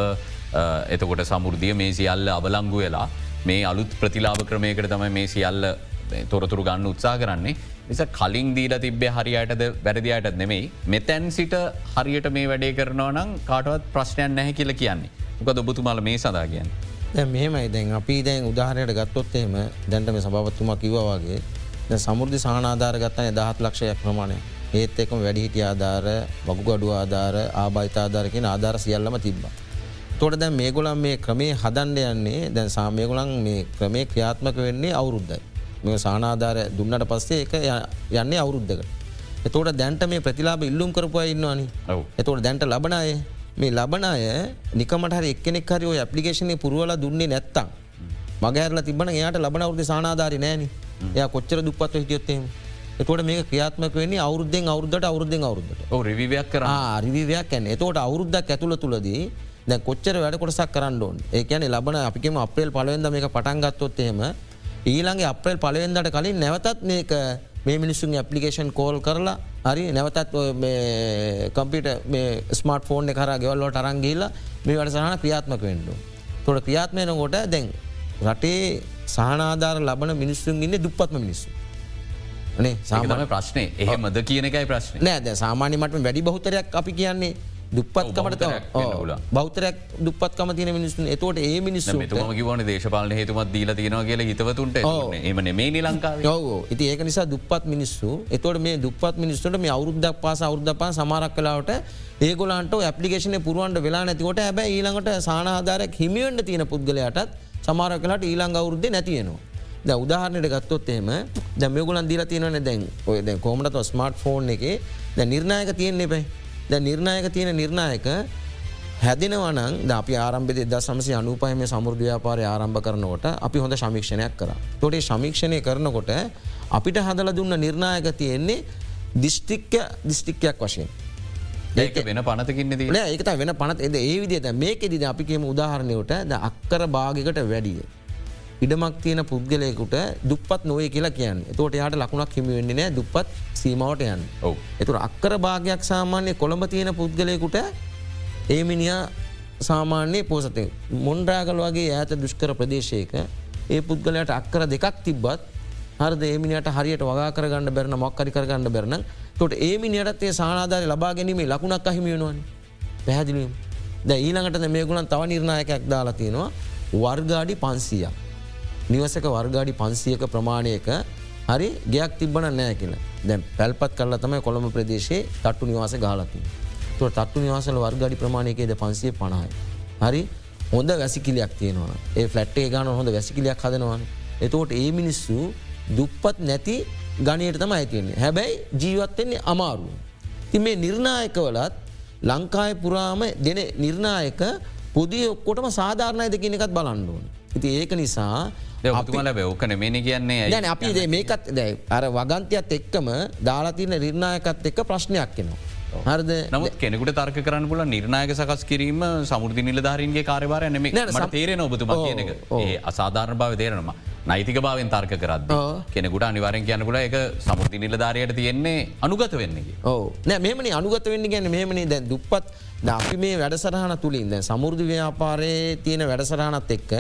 එතකොට සමුෘදිය මේ සියල්ල අවලංගු වෙලා මේ අලුත් ප්‍රතිලාබ ක්‍රමයකට තමයි මේ සියල්ල තොරතුරු ගන්න උත්සා කරන්නේ නිසා කලින් දීල තිබ්බේ හරියටද වැරදියට නෙමෙයි මෙතැන් සිට හරියට මේ වැඩේ කරනවා නම් කාටවත් ප්‍රශ්නයන් නැහැ කියල කියන්නේ මොක ඔබතුමාල මේ සදා කියන්න. මෙහෙමයි දැන් අපි දැන් උදාහරයට ගත්තොත්තේම දැන්ටම සභාවත්තුමා කිවවාගේ ද සමුෘදධ සහනාධාර ගත්තන දහත් ලක්ෂයක් ප්‍රමාණය ඒත් එකම වැඩිහිටිය ආධාර වගුගඩු ආධාර ආභයිතාධාරකින ආධාර සියල්ලම තිබ්බ. තොට දැන් මේගොලන් මේ ක්‍රමේ හදන්ඩ යන්නේ දැන් සාමයගොලන් මේ ක්‍රමේ ක්‍රියාත්මක වෙන්නේ අවුරුද්ධයි. මේ සානාධාර දුන්නට පස්සේ එක යන්නේ අවුරුද්ධකට. එතෝට දැන්ට මේ ප්‍රතිලාබ ඉල්ලුම් කරපුවා ඉන්නවානි. එතෝට දැන්ට ලබනය මේ ලබන අය නිකමට හරි එක්කෙනෙක් හරි ඔය ඇපලිකේෂනය පුරුවල දුන්නේ නැත්තම් මගෑරල තිබන එයාට ලබන අවුදු සානාධාරි නෑන. එය කොච්චර දුපත්ව හිටියොත්තේම එතොට මේ ක්‍රියාත්මක වෙන්නේ අවුද්ධෙන් අවුද්ධට අවුද්ධෙන් අවුද්ධට රිවියක් කර රිවියක් ඇන එතෝට අවුරුද්දක් ඇතුළ තුළදී දැ කොච්චර වැඩ කොටසක් කරන්න ඕන්? ඒකන ලබන අපිකම අපේල් පලවෙන්ද මේක පටන්ගත්තොත්තේම ඊළඟගේ අප්‍රල් පලවෙන්දට කලින් නැවතත් මේක මේ මිනිස්සුන් ඇපලිකේෂන් කෝල් කරලා හරි නැවතත් කම්පිට ස්මර්ට ෆෝන් කර ගෙවල්ලෝට අරංගේල්ලා මේ වැඩ සහන ක්‍රියාත්මක වෙන්ඩු. තොට ක්‍රියාත්මයන කොට දැන් රටේ සහනාධාර ලබන මිනිස්සුන් ඉන්න දුපත්ම මිනිස්සු. නේ සාමාන ප්‍රශ්නය එහෙමද කියන එකයි ප්‍රශ්න නෑද සාමාන්‍ය මට වැඩි බහතරයක් අපි කියන්නේ දුපත්කමට බෞතරයක් දුපත්කම තින මිනිස්සු එතවට ඒ මිනිස්සු තුම කිවන දේශපාලන හේතුමත් දීල තියෙනවා කියල හිතවතුන්ට එමන මේ නිලංකාව යෝ ඉති ඒක නිසා දුපත් මිනිස්සු එතවට මේ දුපත් මිනිස්සුට මේ අවුද්ධක් පාස අවුද්ධපා සමාරක් කලාවට ඒගොලන්ට ඇපලිකේෂන පුරුවන්ට වෙලා නැතිකොට හැබ ඊළඟට සානාධාරයක් හිමියන්ට තියෙන පුද්ගලයටත් සමාර කලාට ඊළංග අවුද්ධ නැතියෙනවා. ද උදාහරණයට ගත්තොත් එම දැමයගුලන් දීලා තියෙනන දැන් ඔය දැ කෝමට ස්මර්ට ෆෝන් එක. දැ නිර්ණයක තියෙන්නේ බයි ද නිර්ණයක තියෙන නිර්ණයක හැදෙනවනං ද අපි ආරම්භෙ ද සමසි අනුපහම සමුෘධ්‍යාපාරය ආරම්භ කරනකොට අපි හොඳ සමීක්ෂණයක් කර. තොටේ සමීක්ෂණය කරනකොට අපිට හදල දුන්න නිර්ණයක තියෙන්නේ දිිෂ්ටික්ක දිිෂ්ටික්කයක් වශයෙන්. ඒක වෙන පනතකින්න ඒකත වෙන පනත් එද ඒ විදිත මේකෙදිද අපිකම උදාහරණයට ද අක්කර භාගිකට වැඩිය. ඉඩමක් තියෙන පුද්ගලයකුට දුපත් නොවේ කියලා කියන්න. තෝට යාට ලකුණක් හිමිවෙන්නේ නෑ දුපත් සීමවට යන්න. එතුර අක්කර භාගයක් සාමාන්‍ය කොළඹ තියෙන පුද්ගලයකුට ඒමිනිිය සාමාන්‍යය පෝසතය මොන්ඩාගල වගේ ඇත දුෂ්කර ප්‍රදේශයක ඒ පුද්ගලයට අක්කර දෙකක් තිබ්බත් හර ඒමිනිට හරියට වගා කරගන්න බැරන මොක්කරි කරගන්න බැරන තොට ඒමිනියටත් ඒ සානාධාරය ලබා ගැනීමේ ලකුණක් අහිමියෙනවන පැහැදිලීම ද ඊළඟට මේගුලන් තව නිර්ණයකයක් දාලා තියෙනවා. වර්ගාඩි පන්සියක් නිවසක වර්ගාඩි පන්සියක ප්‍රමාණයක හරි ගයක් තිබන නෑ කියල දැ පැල්පත් කරලා තමයි කොළඹ ප්‍රදේශයේ තට්ටු නිවාස ගාලති. තුර තට්ටු නිවාසල වර්ගඩි ප්‍රමාණයකේද පන්සිය පණයි. හරි හොඳ වැසිකිලයක් තියෙනවා ඒ ෆලට්ේ ගාන හොඳ වැසිකිලයක් හදනවන්. එතෝට ඒ මිනිස්සු දුප්පත් නැති ගනයට තම ඇතියන්නේ හැබැයි ජීවත්වෙන්නේ අමාරුව. ති මේ නිර්ණයකවලත් ලංකාය පුරාම දෙන නිර්ණයක පොදිය ඔක්කොටම සාධාරණය දෙකින එකත් බලන්නුවන්. ඉති ඒක නිසා ඔතුමල බැව්කන මෙනි කියන්නේ දැන අපි මේකත් දැයි අර වගන්තයත් එක්කම දාලාතින නිර්ණයකත් එක්ක ප්‍රශ්නයක් කෙනවා. හරද? නමුත් කෙනෙකුට තර්ක කරන්න පුල නිර්ණයක සකස් කිරීම සමුෘදි නිලධාරීන්ගේ කාරවාරය නෙම තේරෙන ඔබතුම කියන එක. ඒ අසාධාරණ භාව තේරනවා. නයිතික භාවෙන් තර්ක කරත් කෙනෙකුට අනිවාරෙන් කියනකුල එක සමුෘති නිලධාරයට තියෙන්නේ අනුගත වෙන්නේ ඕ නෑ මෙමනි අනුගත වෙන්න ගැන මෙමනි දැන් දුප්පත් අපි මේ වැඩසරහන තුළින් දැ සමුෘධ ව්‍යාපාරයේ තියෙන වැඩසරහනත් එක්ක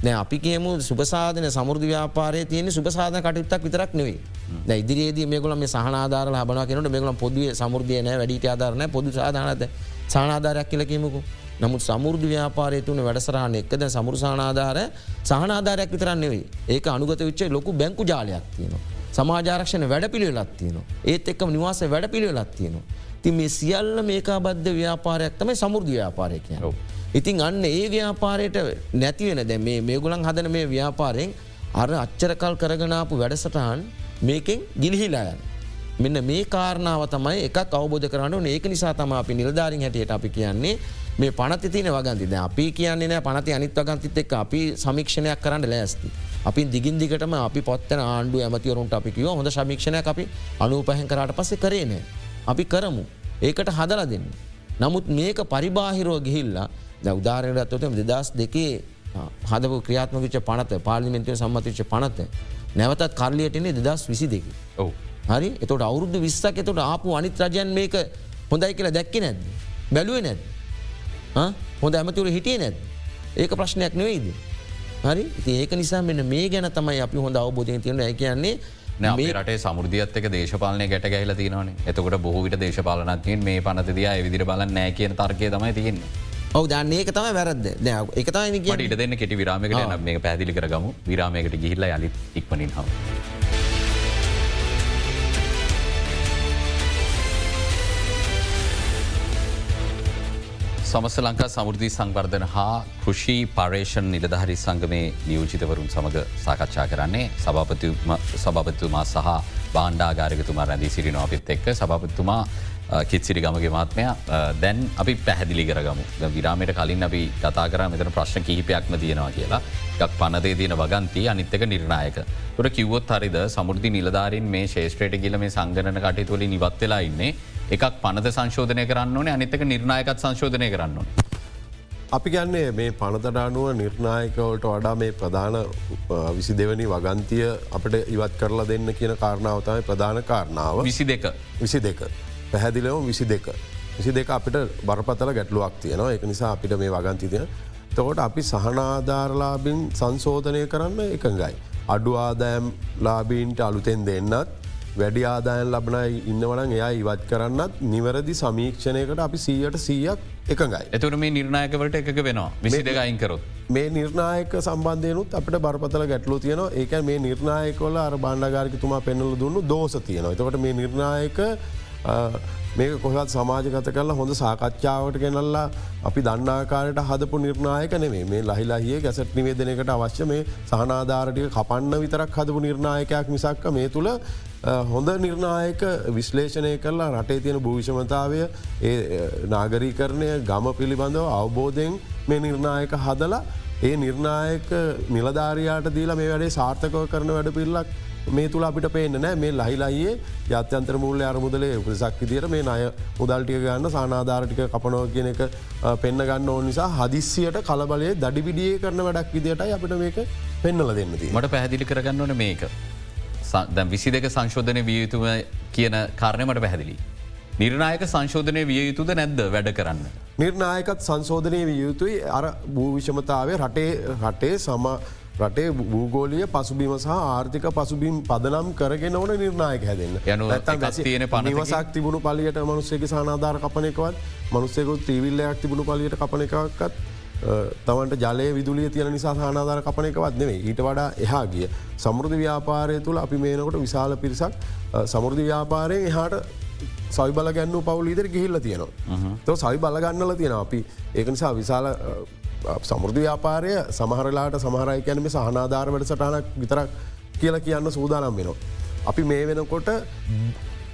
දැ අපි කියමු සුපසාධන සමුෘධ ව්‍යාපාරය තියෙන සුපසාධන කටයුත්තක් විතරක් නෙවේ ද ඉදිරියේදී මේකල මේ සහනාධාර ලබන කෙනට මේකල පොදුව සමුෘධයන වැඩිට ආධරන පොදු සාධනත සානාධාරයක් කියලකීමකු නමුත් සමුෘධ ව්‍යාපාරය තුන වැඩසරහන එක්කද සමුරසානාධාර සහනාධාරයක් විතරන්නෙවේ ඒක අනුගත විච්චේ ලොකු බැංකු ජාලයක් තියෙනවා. සමාජාරක්ෂණ වැඩ පිළිවෙලත් තියෙනවා. ඒත් එක්කම නිවාස වැඩ පිළිවෙලත් තියෙනවා. ති මේ සියල්ල මේකා බද්ධ ව්‍යාපාරයක් තමයි සමුෘධ ව්‍යාපාරය කියන. ඉතින් අන්න ඒ ව්‍යාපාරයට නැතිවෙන දැ මේ මේගුලන් හදන මේ ව්‍යාපාරයෙන් අර අච්චරකල් කරගනාපු වැඩසටහන් මේකෙන් ගිලිහිලායන්. මෙන්න මේ කාරණාව තමයි එක අවබෝධ කරන්න ඒක නිසා තම අපි නිලධාරින් හැටියට අපි කියන්නේ මේ පනති තින වගන්තිද අපි කියන්නේ නෑ පනති අනිත් වගන්තිත් එක් අපි සමික්ෂණයක් කරන්න ලෑස්ති. අපි දිගින් දිගටම අපි පොත්තන ආණ්ඩු ඇමතිවරුන්ට අපි කිව හොඳ සමික්ෂණය අපි අනුපහැන් කරට පස්සේ කරේනෑ. අපි කරමු. ඒකට හදල දෙන්න. නමුත් මේක පරිබාහිරෝ ගිහිල්ලා ද උදාරයට ඇත්තොතම දෙදස් දෙකේ හදපු ක්‍රියාත්ම විච පනත පාලිමින්තය සම්මතිච්ච පනත නැවතත් කරලියටනේ දෙදස් විසි දෙක. ඔවු. හරි එතට අවුරුදු විස්සක් එතට ආපු අනිත් රජයන් මේක හොඳයි කියලා දැක්ක නැද්ද. බැලුවේ නැද. හොඳ ඇමතුර හිටිය නැද. ඒක ප්‍රශ්නයක් නෙවෙයිද. හරි ඒක නිසා මෙන්න මේ ගැන තමයි අපි හොඳ අවබෝධය තියෙන ඇ කියන්නේ රට සමුෘධියත්තක දේශපාලනය ගැට ගැහිල තිනවන එතකොට බොහවිට දේශපාලනත්යෙන් මේ පනතිදිය විදිර බල නෑ කියන තර්කය තමයි තියන්නේ. ඔව දන්න තම වැරද එක ඉට දෙන්න කෙටි විරාමකට මේ පැදිලි කරගම. විරාමයකට ගිහිල්ල යලි ඉක්මනින් හව. සමස ලංකා සමුෘධී සංවර්ධන හා කෘෂි පර්ේෂන් නිලධහරි සංගමේ නියෝජිතවරුන් සමඟ සාකච්ඡා කරන්නේ සභාපතිතුමා සහ බාණ්ඩාගාරකතුමා රැඳී සිරිනවා අපිත් එක්ක සභාපතිතුමා කිත්සිරි ගමගේ මාත්මය දැන් අපි පැහැදිලි කරගමු. විරාමයට කලින් අපි කතා කර මෙතන ප්‍රශ්න කිහිපයක්ම තියෙනවා කියලා. එකක් පනදේ තියෙන වගන්ති අනිත්තක නිර්ණයක. තුර කිව්වොත් හරිද? සමුෘධි නිලධාරින් මේ ශේෂත්‍රයට කියල මේ සංගණන කටයතුවලි නිවත්වෙලා ඉන්නේ. එකක් පනත සංශෝධනය කරන්න ඕනේ අනිත්තක නිර්ණයකත් සංශෝධනය කරන්න. අපි ගන්නේ මේ පනතඩානුව නිර්ණයකවලට වඩා මේ ප්‍රධාන විසි දෙවනි වගන්තිය අපට ඉවත් කරලා දෙන්න කියන කාරණාවතමයි ප්‍රධාන කාරණාව. විසි දෙක විසි දෙක පැහැදිලව විසි දෙක. විසි දෙක අපිට බරපතල ගැටලුවක් තියෙනවා එක නිසා අපිට මේ වගන්තිතිය. තකොට අපි සහනාධාරලාබින් සංශෝධනය කරන්න එකඟයි. අඩු ආදෑම් ලාබීන්ට අලුතෙන් දෙන්නත් වැඩි ආදායන් ලබනයි ඉන්නවන එයා ඉවත් කරන්නත් නිවැරදි සමීක්ෂණයකට අපි සීයට සීයක් එකඟයි. එතුර මේ නිර්ණයකවට එක වෙනවා විසි දෙකයින්කරොත්. මේ නිර්ණයක සම්බන්ධයනුත් අපට බරපතල ගැටලු තියනවා ඒක මේ නිර්ණයකොල අර බණ්ඩගාරිකතුමා පෙන්නල දුන්නු දෝස තියනවා. එතකට මේ නිර්ණයක මේක කොහත් සමාජගත කරලා හොඳ සාකච්ඡාවට ගෙනල්ලා අපි දන්නාකාරයට හදපු නිර්ණයක නෙවේ මේ ලහිලාහිය ගැසට නිවේදනකට අවශ්‍ය මේ සහනාධාරටික කපන්න විතරක් හදපු නිර්ණයකයක් මිසක්ක මේ තුළ හොඳ නිර්ණයක විශ්ලේෂණය කරලා රටේ තියෙන භූවිෂමතාවය ඒ නාගරීකරණය ගම පිළිබඳව අවබෝධයෙන් මේ නිර්ණයක හදලා ඒ නිර්ණයක නිලධාරයාට දීලා මේ වැඩේ සාර්ථකව කරන වැඩ පිල්ලක් මේ තුළ අපිට පේන්න නෑ මේ ලහිලයියේ ජාත්‍යන්තර මූල්‍ය අරමුදලේ උපසක් විදිර මේ අය මුදල්ටිය ගන්න සානාධාරටික කපනෝ කියන එක පෙන්න්න ගන්න ඕ නිසා හදිස්සියට කලබලේ දඩිවිඩිය කරන වැඩක් විදිටයි අපිට මේක පෙන්නල දෙන්නති මට පැහැදිලි කරගන්න ඕන මේක දැ විසි දෙක සංශෝධනය විය යුතුම කියන කාරණයමට පැහැදිලි. නිර්ණයක සංශෝධනය විය යුතුද නැද්ද වැඩ කරන්න. නිර්ණයකත් සංශෝධනය විය යුතුයි අර භූවිෂමතාවේ රටේ රටේ සම රටේ භූගෝලිය පසුබිම සහ ආර්ථික පසුබිම් පදනම් කරගෙන ඕන නිර්ණයක හැදන්න. යනු තියෙන පනිවසක් තිබුණු පලියට මනුස්සේක සානාධාර කපනකවත් මනුස්සෙකු ත්‍රීවිල්ලයක් තිබුණු පලියට කපන එකක්ත් තමන්ට ජලය විදුලිය තියෙන නිසා සානාධාර කපන එකවත් නෙවේ ඊට වඩා එහා ගිය සමෘධ ව්‍යාපාරය තුළ අපි මේනකොට විශාල පිරිසක් සමෘධ ව්‍යාපාරයෙන් එහාට සවි බල ගැන්න පවුල් ඉදිර ගිහිල්ල තියෙනවා. තව සවි බලගන්නල තියෙන අපි ඒක නිසා විශාල සමෘධ ව්‍යාපාරය සමහරලාට සමහරයි කැනම සහනාධාර වැඩ සටනක් විතරක් කියලා කියන්න සූදානම් වෙනවා. අපි මේ වෙනකොට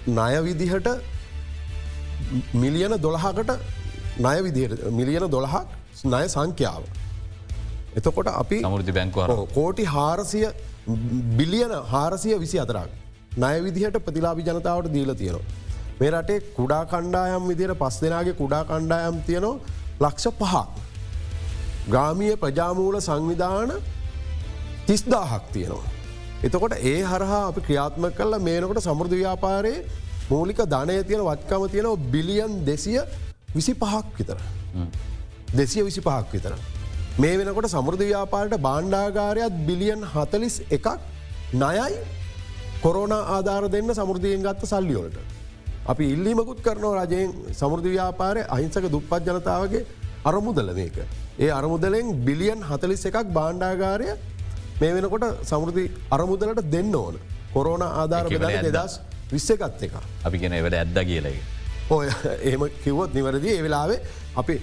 ණය විදිහට මිලියන දොළහකට ණය විදිහට මිලියන දොළහක් ණය සංඛ්‍යාව. එතකොට අපි සමුෘධි බැංකුව කෝටි හාරසිය බිලියන හාරසිය විසි අතරක්. ණය විදිහට ප්‍රතිලාබි ජනතාවට දීල තියෙනවා. මේ රටේ කුඩා කණ්ඩායම් විදිර පස් දෙනාගේ කුඩා කණ්ඩායම් තියනවා ලක්ෂ පහක්. ග්‍රාමිය ප්‍රජාමූල සංවිධාන තිස්දාහක් තියෙනවා. එතකොට ඒ හරහා අපි ක්‍රියාත්ම කල්ල මේනකොට සමෘධ ව්‍යාපාරයේ මූලික ධනය තියෙන වත්කම තියෙනව බිලියන් දෙසිය විසි පහක් විතර. දෙසිය විසි පහක් විතර. මේ වෙනකොට සමෘධ ව්‍යාපාරයට බාණ්ඩාගාරයක් බිලියන් හතලිස් එකක් නයයි කොරෝන ආධාර දෙන්න සමෘධයෙන් ගත්ත සල්ලියෝලට. අපි ඉල්ලීමකුත් කරනව රජයෙන් සමෘධ ව්‍යාපාරය අහිංසක දුප්පත් ජනතාවගේ අරමුදල මේක. ඒ අරමුදලෙන් බිලියන් හතලිස් එකක් බාණ්ඩාගාරය මේ වෙනකොට සමෘති අරමුදලට දෙන්න ඕන. කොරෝන ආධාර දෙදස් විස්සකත් එක. අපි ගෙන එවට ඇද්ද කියලයි. ඔය ඒම කිවොත් නිවරදි ඒ වෙලාවේ අපි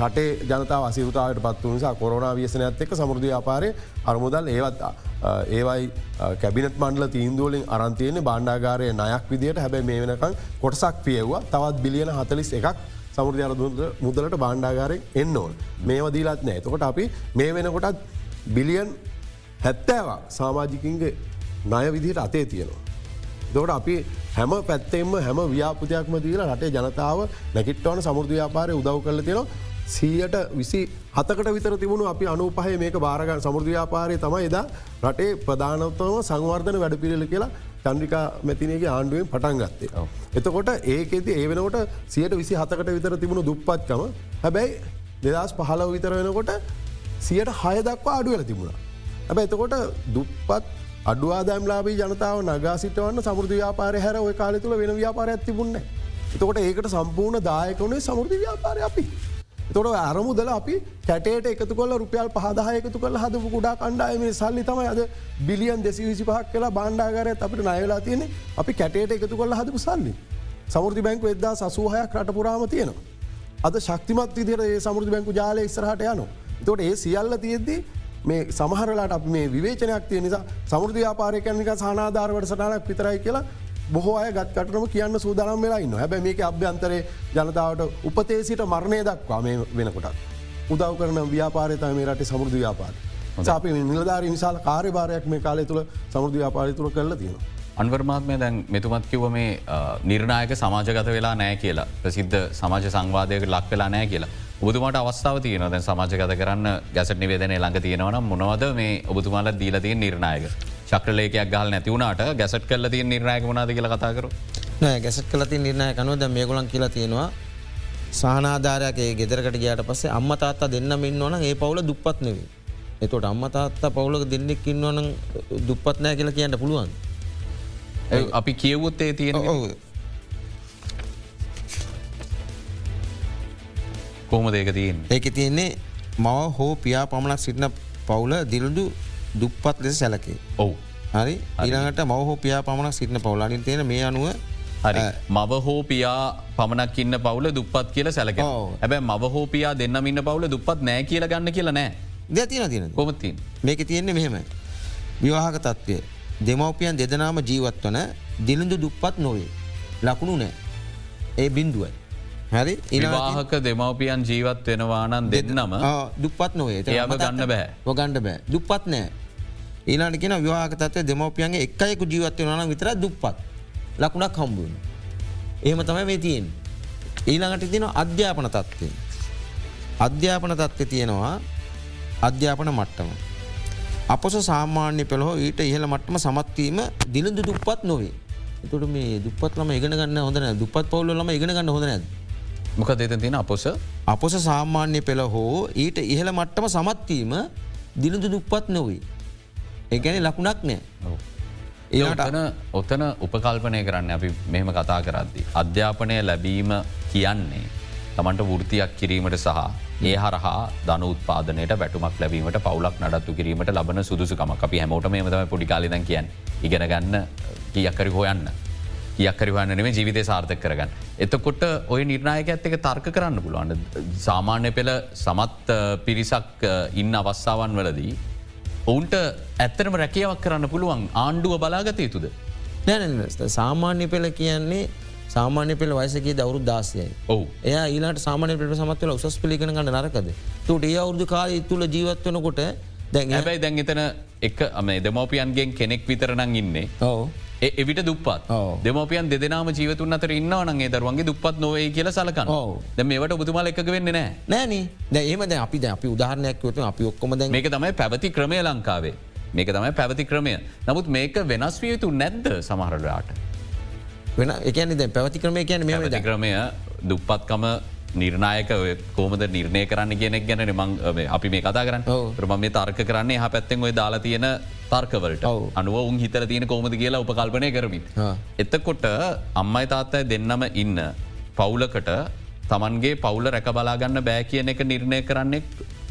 රටේ ජනතාව අසිරුතාවට පත් නිසා කොරන වියසනඇත් එක් සමුෘධ ආපාරය අරමුදල් ඒවත් ඒවයි කැබිනත් මණ්ඩල තීන්දුවලින් අරන්තියන බණ්ඩාගාරය නයක් විදිට හැබැයි මේ වෙනකං කොටසක් පියව්වා තවත් බිලියන හතලිස් එකක් සමුෘධ අර මුදලට බණ්ඩාගාරයෙන් එන්න ඕල් මේවදීලත් නෑ. තකොට අපි මේ වෙනකොටත් බිලියන් හැත්තෑවක් සාමාජිකින්ගේ ණය විදිහට අතේ තියෙනවා. දොට අපි හැම පැත්තෙම හැම ව්‍යාපතියක්ම දීලා රටේ ජනතාව නැකිට්ටවන සමුෘධ ව්‍යාපාරය උදව් කල තියෙනවා. සීයට විසි හතකට විතර තිබුණු අපි අනුපහය මේක භාරගන් සමුෘධ්‍යාපාරය තමයි එදා රටේ ප්‍රධානතම සංවර්ධන වැඩ පිළිල කියලා චන්ද්‍රිකා මැතිනගේ ආණ්ඩුවෙන් පටන් ගත්තේ. එතකොට ඒකෙති ඒ වෙනකොට සියට විසි හතකට විතර තිබුණු දුප්පත්කම හැබැයි දෙදස් පහලව විතර වෙනකොට සියට හය දක්වා අඩුවල තිබුණ. හැබැ එතකොට දුප්පත් අඩුවාදෑම්ලාබී ජනතාව නගා සිටවන්න සමුෘධ ව්‍යාපාරය හැර ඔය කාල තුළ වෙන ව්‍යාපාර ඇතිබුන්න. එතකොට ඒකට සම්පූර්ණ දායකවනේ සමුෘධ ව්‍යාපාරය අපි. තොට අරමුදල අපි කැටේට එකතු කොල රුපියල් පහදායකතු කල හදපු කුඩා කණ්ඩායම සල්ලි තමයි අද බිලියන් දෙසි විසි පහක් කියලා බණ්ඩාගරත් අපට නයලා තියෙන අපි කැටේට එකතු කොල්ල හදපු සල්ලි. සමුෘධි බැංකු එදදා සසූහයක් රට පුරාම තියෙනවා. අද ශක්තිමත් විදිර ඒ සමුෘධ බැංකු ජාලය ඉස්රහට යනවා. තොට ඒ සියල්ල තියෙද්දී මේ සමහරලාට අප මේ විවේචනයක් තිය නිසා සමුෘධ ්‍යාපාරයකනික සනාධාරවට සටනක් විතරයි කියලා බොහෝ අය ගත්කටනම කියන්න සූදානම් වෙලායින්න හැබැ මේක අභ්‍යන්තරේ ජනතාවට උපතේසිට මරණය දක්වා මේ වෙනකොටත්. උදව් කරන ව්‍යාපාරතය මේ රට සමුෘධ ව්‍යාපාර. අපි නිලධාර නිසාල කාර්යභාරයක් මේ කාලය තුළ සමුෘධ ව්‍යාපාරි තුළ කරලා තියෙනවා. අන්වර්මාත්මය දැන් මෙතුමත් කිව මේ නිර්ණයක සමාජගත වෙලා නෑ කියලා ප්‍රසිද්ධ සමාජ සංවාදයක ලක් වෙලා නෑ කියලා. ඔබතුමාට අවස්ථාව තියන දැන් සමාජගත කරන්න ගැසට නිවේදන ළඟ තියෙනවන මොනවද මේ ඔබතුමාල දීලතිය නිර්ණයක. චක්‍රලේකයක් ගල් නැතිවුණට ගැසට් කල්ල තිය නිර්ණයක වනාද කියල කතාකර නෑ ගැසට් කලති නිර්ණය කනුවද මේගොලන් කියලා තියෙනවා සානාධාරයගේ ගෙදරකට ගයාට පස්සේ අම්ම තාත්තා දෙන්න මෙන්න ඕන ඒ පවුල දුපත් නෙවේ. එතොට අම්ම තාත්තා පවුලක දෙන්නෙක් ඉන්නවන දුපත් නෑ කියලා කියන්න පුළුවන්. අපි කියවුත් ඒ තියෙන කොහොම දෙක තියෙන් ඒක තියන්නේ? මව හෝ පියා පමණක් සිටින පවුල දිරුදු දුප්පත් ලෙස සැලකේ. ඔවු. හරි? ඊළඟට මවහෝ පියා පමණක් සිටින පවුලනින් තියෙන මේ අනුව හරි. මව හෝ පියා පමණක් ඉන්න පවුල දුපත් කියල සැලක හැබැ මව හෝ පියා දෙන්නම ඉන්න පවුල දුපත් නෑ කියල ගන්න කියලා නෑ. දැතින තින කොමතින් මේක තියෙන්නේ මෙහෙම විවාහක තත්ත්වය දෙමවපියන් දෙදනාම ජීවත් වන දිලිඳු දුප්පත් නොවේ. ලකුණු නෑ. ඒ බින්දුවයි හරි? ඉවාහක දෙමවපියන් ජීවත් වෙනවානන් දෙන්නම දුපත් නොවේ. යම ගන්න බෑ. ගණ්ඩ බෑ. දුපත් නෑ. ඊලාට කියෙන විවාහක තත්ව දෙමවපියන්ගේ එක්කයෙකු ජීවත් වෙනවාන විතර දුප්පත්. ලකුණක් හම්බුවන එහෙම තමයි මේ තියෙන් ඊළඟට තින අධ්‍යාපන තත්ත්වය. අධ්‍යාපන තත්ත්ව තියෙනවා අධ්‍යාපන මට්ටම අපොස සාමාන්‍ය පෙළහෝ ඊට ඉහළ මට්ටම සමත්වීම දිලඳු දුප්පත් නොවේ. තුට මේ දුපත්ලම ඉගෙන ගන්න හොඳන දුපත් පවුල්ලම ඉගෙන ගන්න හොඳ නැද මොක දෙත තියෙන අපොස? අපොස සාමාන්‍ය පෙළ හෝ ඊට ඉහළ මට්ටම සමත්වීම දිලඳු දුප්පත් නොවේ. ඒගැන ලකුණක් නෑ. ඒටන ඔත්තන උපකල්පනය කරන්න අපි මෙහෙම කතා කරද්දි. අධ්‍යාපනය ලැබීම කියන්නේ තමන්ට වෘතියක් කිරීමට සහ ඒ හරහා දන උත්පාදනයට බැටුමක් ලැබීමට පවලක් නඩත්තු කිරීමට ලබන සුදුසුකම අපි හැමෝට මේමතම පොඩිකාලිද කියන්න ඉගෙන ගන්න කියක්කරි හොයන්න. කියක්කරවන්න නෙම ජීවිතය සාර්ථක කරගන්න. එතකොට ඔය නිර්ණයක ඇත්තක තර්ක කරන්න පුළුවන්න්න සාමාන්‍ය පෙළ සමත් පිරිසක් ඉන්න අවස්ථාවන් වලදී. ඔවුන්ට ඇත්තරම රැකියාවක් කරන්න පුළුවන් ආණ්ඩුව බලාගත යුතුද. නැ සාමාන්‍ය පෙළ කියන්නේ සාමාන්‍ය පෙළ වයසගේ දවරු දාසයයි. ඔහු එය ඊලාට සාමානය පෙට සමත්වල උසස් පිළිගෙන ගන්න නරකද? තුට ඒ අවුදු කාල තුළ ජීවත්වනකොට දැන් හැබැයි දැන් එතන එක අමේ දෙමෝපියන්ගෙන් කෙනෙක් විතරනං ඉන්නේ. ඕ එවිට දුපත් දෙමපියන් දෙදනාම ජීවතුන් අතර ඉන්නවනගේ දරුවන්ගේ දුපත් නොවේ කියල සලකන ද මේට බුතුමල එකක වෙන්න නෑ නෑන ඒමද අපි අපි උදාහරණයක් තු අපි ඔක්කොම මේක තමයි පැවති ක්‍රමය ලංකාවේ. මේක තමයි පැවති ක්‍රමය. නමුත් මේක වෙනස් විය යුතු නැද්ද සමහරලාට වෙන එකන ද පැවති ක්‍රමය කියන මේ ක්‍රමය දුප්පත්කම නිර්ණයක කෝමද නිර්ණය කරන්න කියෙනෙක් ගැන මං අපි මේ කතා කරන්න. ප්‍රම මේ තර්ක කරන්නේ හ පැත්තෙන් ඔය දාලා තියෙන තර්කවලට අනුව උන් හිතර තියෙන කෝමද කියලා උපකල්පනය කරමින්. එතකොට අම්මයි තාත්තයි දෙන්නම ඉන්න පවුලකට තමන්ගේ පවුල රැක බලාගන්න බෑ කියන එක නිර්ණය කරන්නේ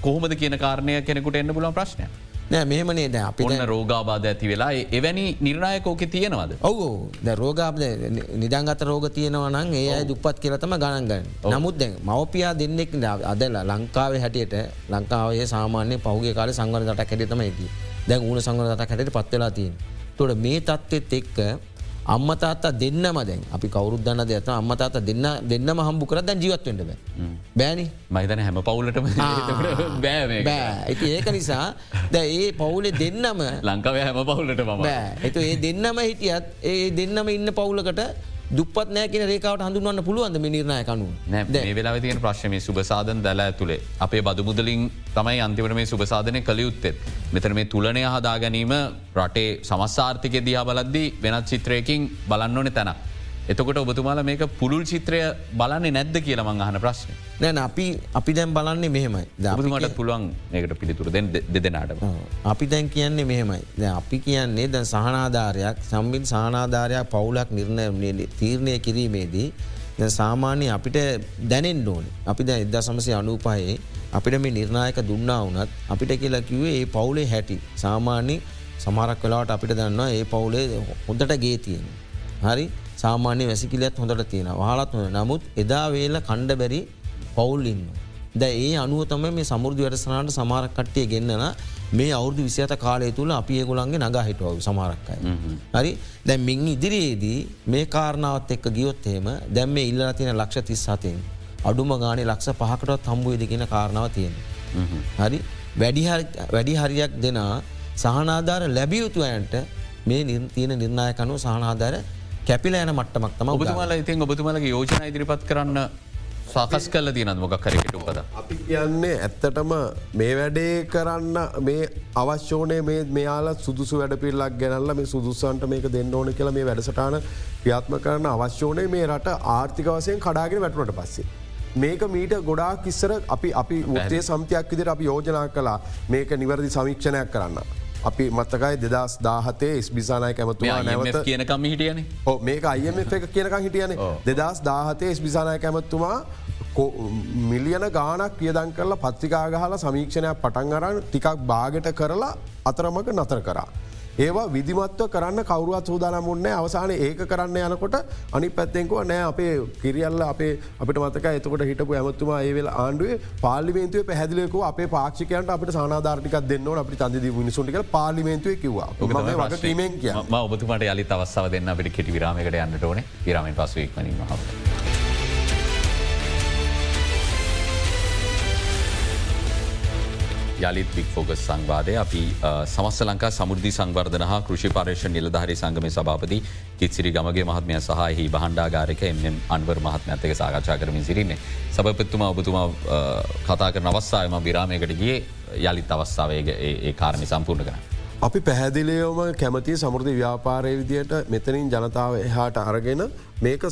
කොහොමද කියන කාරණය කෙනෙකුට එන්න පුලන් ප්‍රශ්නය. නෑ මෙහෙමනේ ද අපි රෝගාබාධ ඇති වෙලා එවැනි නිර්ණයකෝක තියෙනවද. ඔවු ද රෝගාබ නිදංගත රෝග තියෙනවනං ඒ අයි දුපත් කියලතම ගණන්ගන්න නමුත් දැන් මවපියා දෙන්නෙක් අදල ලංකාවේ හැටියට ලංකාවේ සාමාන්‍ය පහුගේ කාල සංගන දට හැටතම ඇති දැන් ඌන සංගන දට හැට පත්වෙලා තියෙන් තොට මේ තත්ත්වෙත් එක්ක අම්මතාත්තා දෙන්නම දැන්. අපි කවරුද්දන්න දෙත අම්මතාත දෙන්න දෙන්නම හම්බු කර දැන් ජීවත්වෙන්ට බෑ. බෑනි. මයිතන හැම පවුලටම බෑ ඇති ඒක නිසා ද ඒ පවුලේ දෙන්නම ලංකාව හැම පවුලට බෑ. එතු ඒ දෙන්නම හිටියත් ඒ දෙන්නම ඉන්න පවුලකට දුපත් නෑකන රේකාවට හඳුන්වන්න පුළුවන්ද මිනිර්ණය කනු නෑ වෙලා තියෙන ප්‍රශ්නම සුභසාධන දැල ඇතුළේ අපේ බදු මුදලින් තමයි අන්තිවට මේ සුභසාධනය කළයුත්තෙත් මෙතන මේ තුලනය හදා ගැනීම රටේ සමස්සාර්ථික දිහා බලද්දී වෙනත් චිත්‍රයකින් බලන්න ඕනෙ තැන. එතකොට ඔබතුමාල මේක පුළුල් චිත්‍රය බලන්නේ නැද්ද කියලමං අහන ප්‍රශ්නය. නැන අපි අපි දැන් බලන්නේ මෙහෙමයි ඔබතුමට පුළුවන් ඒකට පිළිතුර දෙදෙනට. අපි දැන් කියන්නේ මෙහෙමයි ද අපි කියන්නේ දැන් සහනාධාරයක් සම්බින් සහනාධාරයක් පවුලක් නිර්ණය තීරණය කිරීමේදී සාමාන්‍ය අපිට දැනෙන් ඕන අපි දැ එදදා සමසය අනූපහයේ අපිට මේ නිර්ණයක දුන්නා වනත් අපිට කියලා කිවේ ඒ පවුලේ හැටි සාමාන්‍ය සමරක් වෙලාට අපිට දන්නවා ඒ පවුලේ හොඳට ගේ තියෙන. හරි සාමාන්‍ය වැසිකිලත් හොඳට තියෙන හලත් හො නමුත් එදා වේල කණ්ඩ බැරි පවුල්ඉන්න. ද ඒ අනුව තම මේ සමුෘදු වැඩසනාට සමාරක් කට්ටිය ගෙන්න්නන මේ අවුදු විසිත කාලය තුළ අපි ඒගොලන්ගේ නගා හිටුව සමාරක්කයි. හරි දැ මින් ඉදිරියේදී මේ කාරණාවත් එක්ක ගියොත්තේම දැම් මේ ඉල්ල තින ලක්ෂ තිස් සතින් අඩුම ගානේ ලක්ෂ පහකටත් හම්බුවේදගෙන කාරණාව තියෙන. හරි වැඩි හරියක් දෙනා සහනාධාර ලැබියයුතුවයන්ට මේ තියෙන නිර්ණයකනු සහනාධාර කැපිල යන මට්ටමක් තම ඔබතුමල ඉතින් ඔබතුමලගේ යෝජන ඉදිරිපත් කරන්න සාකස් කල තියනත් මොක් කරකට උපද. අපි කියන්නේ ඇත්තටම මේ වැඩේ කරන්න මේ අවශ්‍යෝනය මේ මෙයාල සුදුසු වැඩ පිල්ලක් ගැනල්ල මේ සුදුසන්ට මේක දෙන්න ඕන කියලා මේ වැඩසටාන ක්‍රියාත්ම කරන්න අවශ්‍යෝනය මේ රට ආර්ථික වසයෙන් කඩාගෙන වැටුවට පස්සේ. මේක මීට ගොඩා කිස්සර අපි අපි උත්තේ සම්තියක් විදිර අපි යෝජනා කලා මේක නිවැරදි සමීක්ෂණයක් කරන්න. අපි මත්තකයි දෙදස් දාහතේ ස්බිසානය කැමතුවා නැවත කියනකම හිටියන. මේක අයම එක කියනක හිටියන. දෙදස් දාහතේ ස්බිසානය කැමත්තුමා මිලියන ගානක් පියදන් කරලා පත්තිකාගහල සමීක්ෂණයක් පටන් අරන් ටිකක් බාගට කරලා අතරමක නතර කරා. ඒවා විදිමත්ව කරන්න කවරුවත් සූදානම් මුන්නේ අවසාන ඒක කරන්න යනකොට අනි පැත්තෙන්කුව නෑ අපේ කිරියල්ල අපේ අපිට මතක එතකොට හිටපු ඇමත්තුමා ඒවෙල ආණ්ඩුවේ පාලිමේන්තුව පැහදිලෙකු අපේ පාක්ෂිකයන්ට අපට සානාධාර්ටිකක් දෙන්න අපට තන්දි මිනිසුන්ටික පාලිමේන්තුව කිවවා. වගකීමෙන් කිය ඔබතුමට යලි අවස්සාව දෙන්න අපිට කෙටි විරාමකට යන්නට ඕන. විරාමෙන් පසුවක්මනීම හව. යළිත් වික් ෆෝගස් සංවාදය අපි සමස්ස ලංකා සමුෘදි සංවර්ධන හා කෘෂි පර්ේෂ නිලධහරි සංගම සභාපති කිත්සිරි ගමගේ මහත්මය සහහි බහන්ඩාගාරක එම අන්වර් මහත්මඇතක සාකච්ඡා කරමින් සිරින්නේ සභපත්තුම ඔබතුමා කතා කරන අවස්සායම විරාමයකට ගිය යළිත් අවස්ථාවය ඒ කාරණි සම්පූර්ණ කරන්න. අපි පැහැදිලියෝම කැමති සමෘධි ව්‍යාපාරය විදියට මෙතනින් ජනතාව එහාට අරගෙන මේක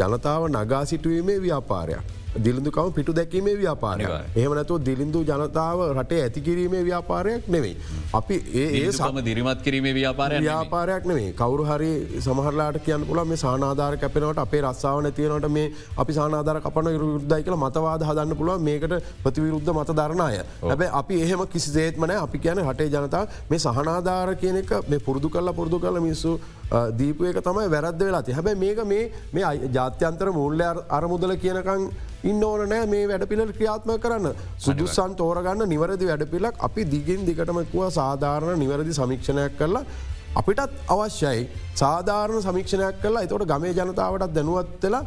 ජනතාව නගා සිටුවීමේ ව්‍යාපාරයක්. දිලිඳුකම පිටු දැකීමේ ව්‍යාපාරය එහමනැතුව දිලිඳු ජනතාව රටේ ඇතිකිරීමේ ව්‍යාපාරයක් නෙවෙයි. අපි ඒ සම දිරිමත් කිරීමේ ව්‍යාපාරය ව්‍යාපාරයක් නෙවේ කවරු හරි සමහරලාට කියන්න පුල මේ සානාධාර කැපෙනවට අපේ රස්සාාව නැතිවනට මේ අපි සානාධාර කපන විරුද්ධයි කියල මතවාද හදන්න පුළුව මේකට ප්‍රතිවිරුද්ධ මත ධරණය හැබැ අපි එහෙම කිසි සේත්මන අපි කියන හටේ ජනතා මේ සහනාධාර කියන එක මේ පුරදු කරලා පුරදු කල මිස්සු දීපු එක තමයි වැරද්ද වෙලාති හැබැ මේක මේ මේ ජාත්‍යන්තර මුල්ල අරමුදල කියනකං ඉන්න ඕන නෑ මේ වැඩ පිළ ක්‍රියාත්ම කරන්න. සුදුසන් තෝරගන්න නිවැරදි වැඩ පිලක් අපි දිගින් දිගටමකුව සාධාරණ නිවැරදි සමීක්ෂණයක් කරලා අපිටත් අවශ්‍යයි. සාධාරණ සමීක්ෂණයක් කලා එතවට ගමේ ජනතාවටත් දැනුවත්වෙලා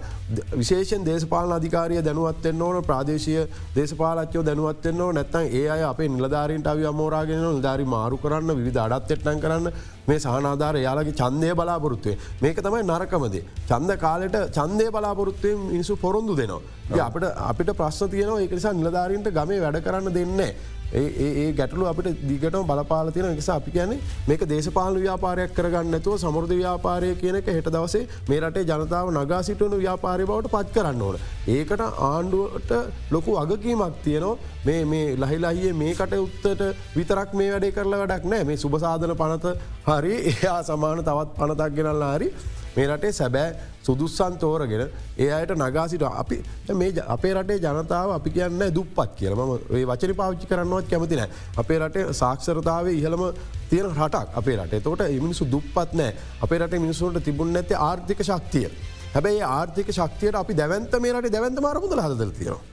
විශේෂෙන් දේශපාලන අධිකාරය දැනුවත්වෙන්න ඕන ප්‍රාදේශය දේශපාලච්චෝ දැනුවත්වෙන්න නැත්තන් ඒ අය අපේ නිලධාරීන්ට අවි අමෝරාගෙන නිධාරි මාරු කරන්න විධ අඩත් එට්ටන් කරන්න. මේ සහනාධාර යාලගේ චන්දය බලාපොරොත්තුවේ මේක තමයි නරකමදේ චන්ද කාලට චන්දය බලාපොරොත්තුවයෙන් මිනිසු පොරොන්දු දෙනවා. අපට අපිට ප්‍රශ්න තියනවා. ඒකනිසා නිලධාරීන්ට ගමේ වැඩ කරන්න දෙන්නේ. ඒ ගැටලු අපට දිගටම බලපාල තියෙන නිසා අපි කියන්නේ මේක දේශපාල ව්‍යාපාරයක් කරගන්නතුව සමෘධ ව්‍යාපාරය කියනක හෙට දවසේ මේ රටේ ජනතාව නගා සිටුවන ව්‍යාපාරය බවට පත් කරන්න ඕන. ඒකට ආණ්ඩුවට ලොකු අගකීමක් තියනවා මේ මේ ලහිලාහියේ මේ කටයුත්තට විතරක් මේ වැඩේ කරලා වැඩක් නෑ මේ සුභසාධන පනත හරි එයා සමාන තවත් පනතක් ගෙනල්ලා හරි මේ රටේ සැබෑ සුදුස්සන් තෝරගෙන ඒ අයට නගාසිට අපි මේ ජ- අපේ රටේ ජනතාව අපි කියන්න දුප්පත් කියල. ම ඒ වචන පාච්චි කරන්නවත් කැමති නෑ අපේ රටේ සාක්ෂරතාව ඉහළම තියෙන රටක් අපේ රට. තෝට මිනිසු දුප්පත් නෑ අපේ රට මිනිසුන්ට තිබුණ නැති ආර්ථික ශක්තිය. හැබැයි ආර්ථික ශක්තියට අපි දැවන්ත මේ රට දැවන්ත මාරමුදල හදල තියෙනවා.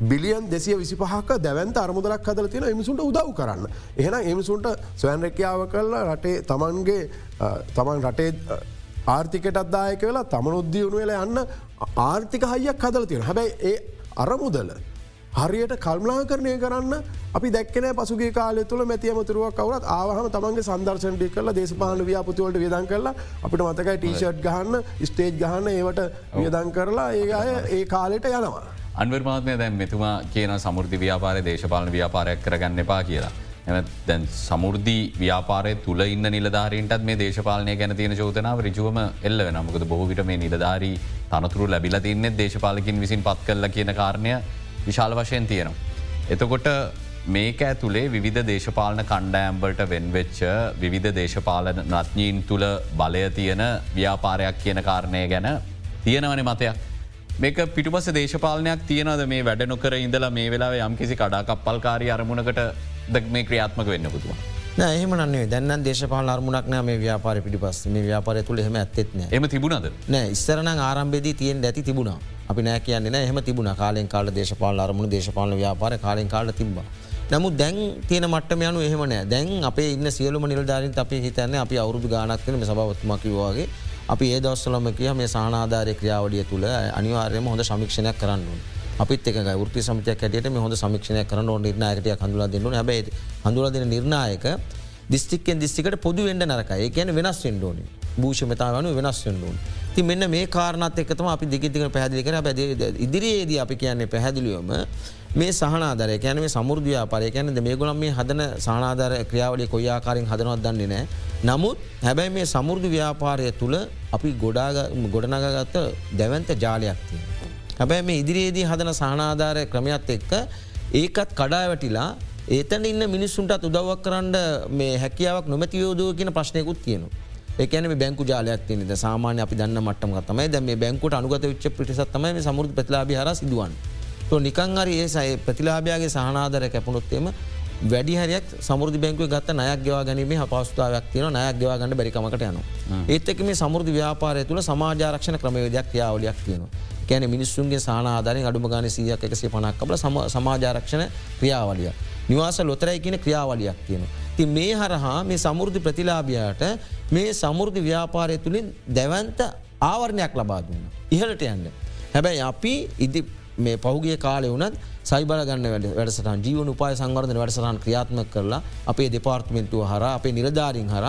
බිලියන් දෙසිය විසිපහක දැවන්ත අරමුදලක් හදල තියෙන එමිසුන්ට උදව් කරන්න. එහෙන එමිසුන්ට ස්වයන් රැකියාව කරලා රටේ තමන්ගේ අ, තමන් රටේ අ, ආර්ථිකටත් දායක වෙලා තමන උද්දියුණු වෙලා යන්න ආර්ථික හයියක් හදල තියෙන හැබැයි ඒ අරමුදල. හරියට කල්මලා කරණය කරන්න අපි දැක්කන පසුගේ කාල තුළ මැතියමතුරුවක් කවරත් ආවහම තමන්ගේ සන්දර්ශනටි කරලා දේශපාල ව්‍යාපතිවලට වියදන් කරලා අපිට මතකයි ටීෂට් ගහන්න ස්ටේජ් ගහන්න ඒවට වියදන් කරලා ඒ අය ඒ කාලෙට යනවා. අන්වර්මාත්මය දැන් මෙතුමා කියන සමුෘධි ව්‍යාපාරය දේශපාලන ව්‍යාපාරයක් කරගන්න එපා කියලා. එම දැන් සමුෘද්ධී ව්‍යාපාරය තුළ ඉන්න නිලධාරීන්ටත් මේ දේශපාලනය ගැන තියෙන චෝතනාව රිජුවම එල්ල වෙන මොකද බොහවිට මේ නිලධාරී තනතුරු ලැබිල තින්නේ දේශපාලකින් විසින් පත් කල්ල කියන කාරණය විශාල වශයෙන් තියෙනවා. එතකොට මේක ඇතුළේ විධ දේශපාලන කණ්ඩෑම්බට වෙන්වෙච්ච විවිධ දේශපාලන නත්ඥීන් තුළ බලය තියෙන ව්‍යාපාරයක් කියන කාරණය ගැන තියෙනවන මතයක්. මේක පිටුපස දේශපාලනයක් තියනද මේ වැඩ නොකර ඉඳලා මේ වෙලා යම්කිසි කඩාකප්පල්කාරී අරමුණකට ද මේ ක්‍රියාත්මක වෙන්න පුතුවා. එහම නේ දැන්න දේශපාල අරමුණක් නෑ මේ ව්‍යාපාර පිටිපස් මේ ව්‍යාපාරය තුළ එහම ඇත්තෙත්න එම තිබුණද. නෑ ඉස්සරන ආරම්භෙදී තියෙන් ඇති තිබුණා අපි නෑ කියන්නේ එහම තිබුණ කාලෙන් කාල දේශපාල අරමුණ දේශපාල ව්‍යාපාර කාලෙන් කාල තිබ. නමුත් දැන් තියෙන මට්ටම යනු එහෙමනෑ දැන් අපේ ඉන්න සියලුම නිල්ධාරින් අපේ හිතන්න අපි අවුරුදු ගානක් කන සබවත්මකිවවාගේ අපි ඒ දවස්සලම කිය මේ සානාධාරය ක්‍රියාවලිය තුළ අනිවාර්යම හොඳ සමික්ෂණයක් කරන්න. අපිත් එක ෘති සමතයක් ඇට හොඳ සමික්ෂණය කරන නිර්නායකටය හඳුලා දෙන්නු හැබයි හඳුලා දෙන නිර්ණයක දිස්තික්ෙන් දිස්තිකට පොදු වෙන්ඩ නරක ඒ කියන වෙනස් වෙන්ඩෝනි භූෂ මතාවනු වෙනස් වෙන්ඩුවන් ති මෙන්න මේ කාරනත් එක්තම අපි දිගිතික පැදිලි කර බැද ඉදිරියේදී අපි කියන්නේ පැහැදිලියොම මේ සහනාදර කැන මේ සමුෘධ්‍යාපාරය කැනද මේ ගොලම් මේ හදන සහනාධර ක්‍රියාවලි කොයිආකාරෙන් හදනවත් දන්නේ නෑ නමුත් හැබැයි මේ සමුෘධ ව්‍යාපාරය තුළ අපි ගොඩාග ගොඩනගගත්ත දැවන්ත ජාලයක් තිය. හැබැයි මේ ඉදිරියේදී හදන සහනාධාරය ක්‍රමයත් එක්ක ඒකත් කඩාවැටිලා ඒතන ඉන්න මිනිස්සුන්ටත් උදවක් කරන්න මේ හැකියාවක් නොමැතියෝදෝ කියන ප්‍රශ්නයකුත් කියනවා. එකන බැංකු ජාලයක් තියනද සාමාන්‍ය අපි දන්න මට්ටම තමයි දැ මේ බැංකුට අනුගත විච්ච පිටිසත්තම මේ සමුෘධ ප්‍රතිලාබි හර සිදුවන්. તો නිකං හරි ඒ සය ප්‍රතිලාභයාගේ සහනාදර කැපුණොත්තේම වැඩිහරයක් සමුෘධ බැංකුව ගත්ත නයක් ගෙවා ගැනීම පස්ථාවක් තියන නයක් ගෙවා ගන්න බැරිකමට යන. ඒත්තක මේ සමුෘධ ව්‍යාපාරය තුළ සමාජාරක්ෂණ ක්‍රමවේදයක් ක්‍රියාවලයක් තියෙනවා. කැන මිනිස්සුන්ගේ සානාධරෙන් අඩුම ගාන සියක් එකසේ පනක් කබල සමාජාරක්ෂණ ක්‍රියාවලිය. නිවාස ලොතරයි කියන ක්‍රියාවලියක් තියෙනවා. ති මේ හරහා මේ සමුෘධ ප්‍රතිලාභයාට මේ සමුෘධ ව්‍යාපාරය තුළින් දැවන්ත ආවරණයක් ලබා දුන්න. ඉහලට යන්න. හැබැයි අපි ඉදි මේ පහුගේ කාලය වනත් සයිබල ගන්න වැඩ වැඩසටන් ජීවන උපාය සංවර්ධන වැඩසටන් ක්‍රියාත්ම කරලා අපේ දෙපාර්ත්මෙන්ටුව හර අපේ නිලධාරින් හර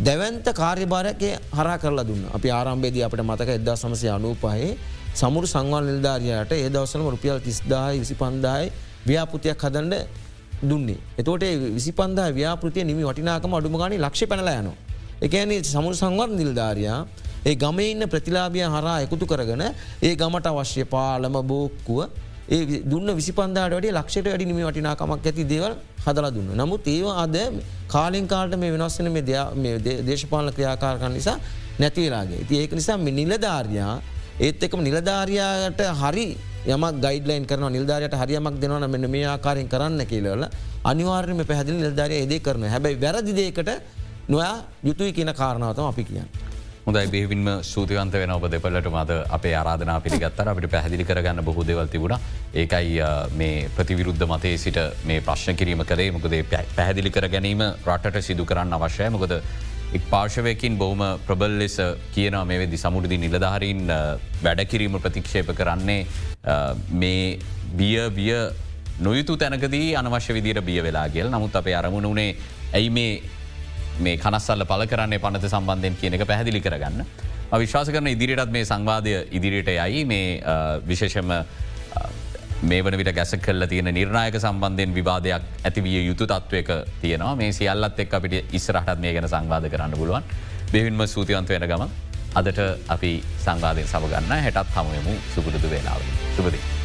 දැවන්ත කාර්යභාරයක හරා කරලා දුන්න අපි ආරම්භේදී අපට මතක එදදා සමසය අනූපහයේ සමුරු සංවල් නිල්ධාරයට ඒ දවසලම රුපියල් තිස්දායි විසි පන්දායි ව්‍යාපෘතියක් හදන්ඩ දුන්නේ එතෝට විසි පන්දා ව්‍යාපෘතිය නිමි වටිනාකම අඩුමගනි ලක්ෂ පැනල යනවා. එකන සමුරු සංවර් නිල්ධාරයා ඒ ගම ඉන්න ප්‍රතිලාබිය හරා එකතු කරගෙන ඒ ගමට අවශ්‍ය පාලම බෝක්කුව ඒ දුන්න විසිපන්දාට වැඩ ලක්ෂට වැඩි නිම වටිනාකමක් ඇති දේවල් හදල දුන්න. නමුත් ඒවා අද කාලින් කාලට මේ වෙනස්සන මේ දේශපාලන ක්‍රියාකාරකන් නිසා නැතිවෙලාගේ. ති ඒක නිසා නිලධාරයා ඒත් එකම නිලධාරයාට හරි යම ගයිඩලයින් කරන නිල්ධාරයට හරියමක් දෙනවන මෙන්න මේ ආකාරයෙන් කරන්න කියලවල අනිවාර්යම පැහදිලි නිල්ධාරය ඒදේ කරන හැබැයි වැරදිදේකට නොයා යුතුයි කියන කාරණාවතම අපි කියන්න. හොඳයි බේවින්ම සූතිවන්ත වෙන ඔබ දෙපලට මද අපේ ආරාධනා පිළිගත්තර අපිට පැහදිලි කරගන්න බොහෝ දෙවල් තිබුණ. ඒකයි මේ ප්‍රතිවිරුද්ධ මතේ සිට මේ ප්‍රශ්න කිරීම කරේ මොකද පැහදිලි කර ගැනීම රටට සිදු කරන්න අවශ්‍යය. මොකද එක් පාර්ශවයකින් බොහම ප්‍රබල් ලෙස කියන මේ වෙදි සමුෘදි නිලධහරින් වැඩකිරීම ප්‍රතික්ෂේප කරන්නේ මේ බිය විය නොයුතු තැනකදී අනවශ්‍ය විදිර බිය වෙලාගේල් නමුත් අපේ අරමුණ වනේ ඇයි මේ මේ කනස්සල්ල පල කරන්නේ පනත සම්බන්ධයෙන් කියන එක පැහදිලි කරගන්න. විශ්වාස කරන ඉදිරියටත් මේ සංවාදය ඉදිරියට යයි මේ විශේෂම මේ වන විට ගැස කල්ල තියෙන නිර්ණයක සම්බන්ධයෙන් විවාදයක් ඇතිවිය යුතු තත්වයක තියෙනවා. මේ සියල්ලත් එක් අපිට ඉස්රහටත් මේ ගැන සංවාධ කරන්න පුළුවන්. බෙවින්ම සූතිවන්ත වෙන ගම අදට අපි සංවාධයෙන් සබගන්න හැටත් හමුවමු සුපුරුදු වෙලාව. සුපදී.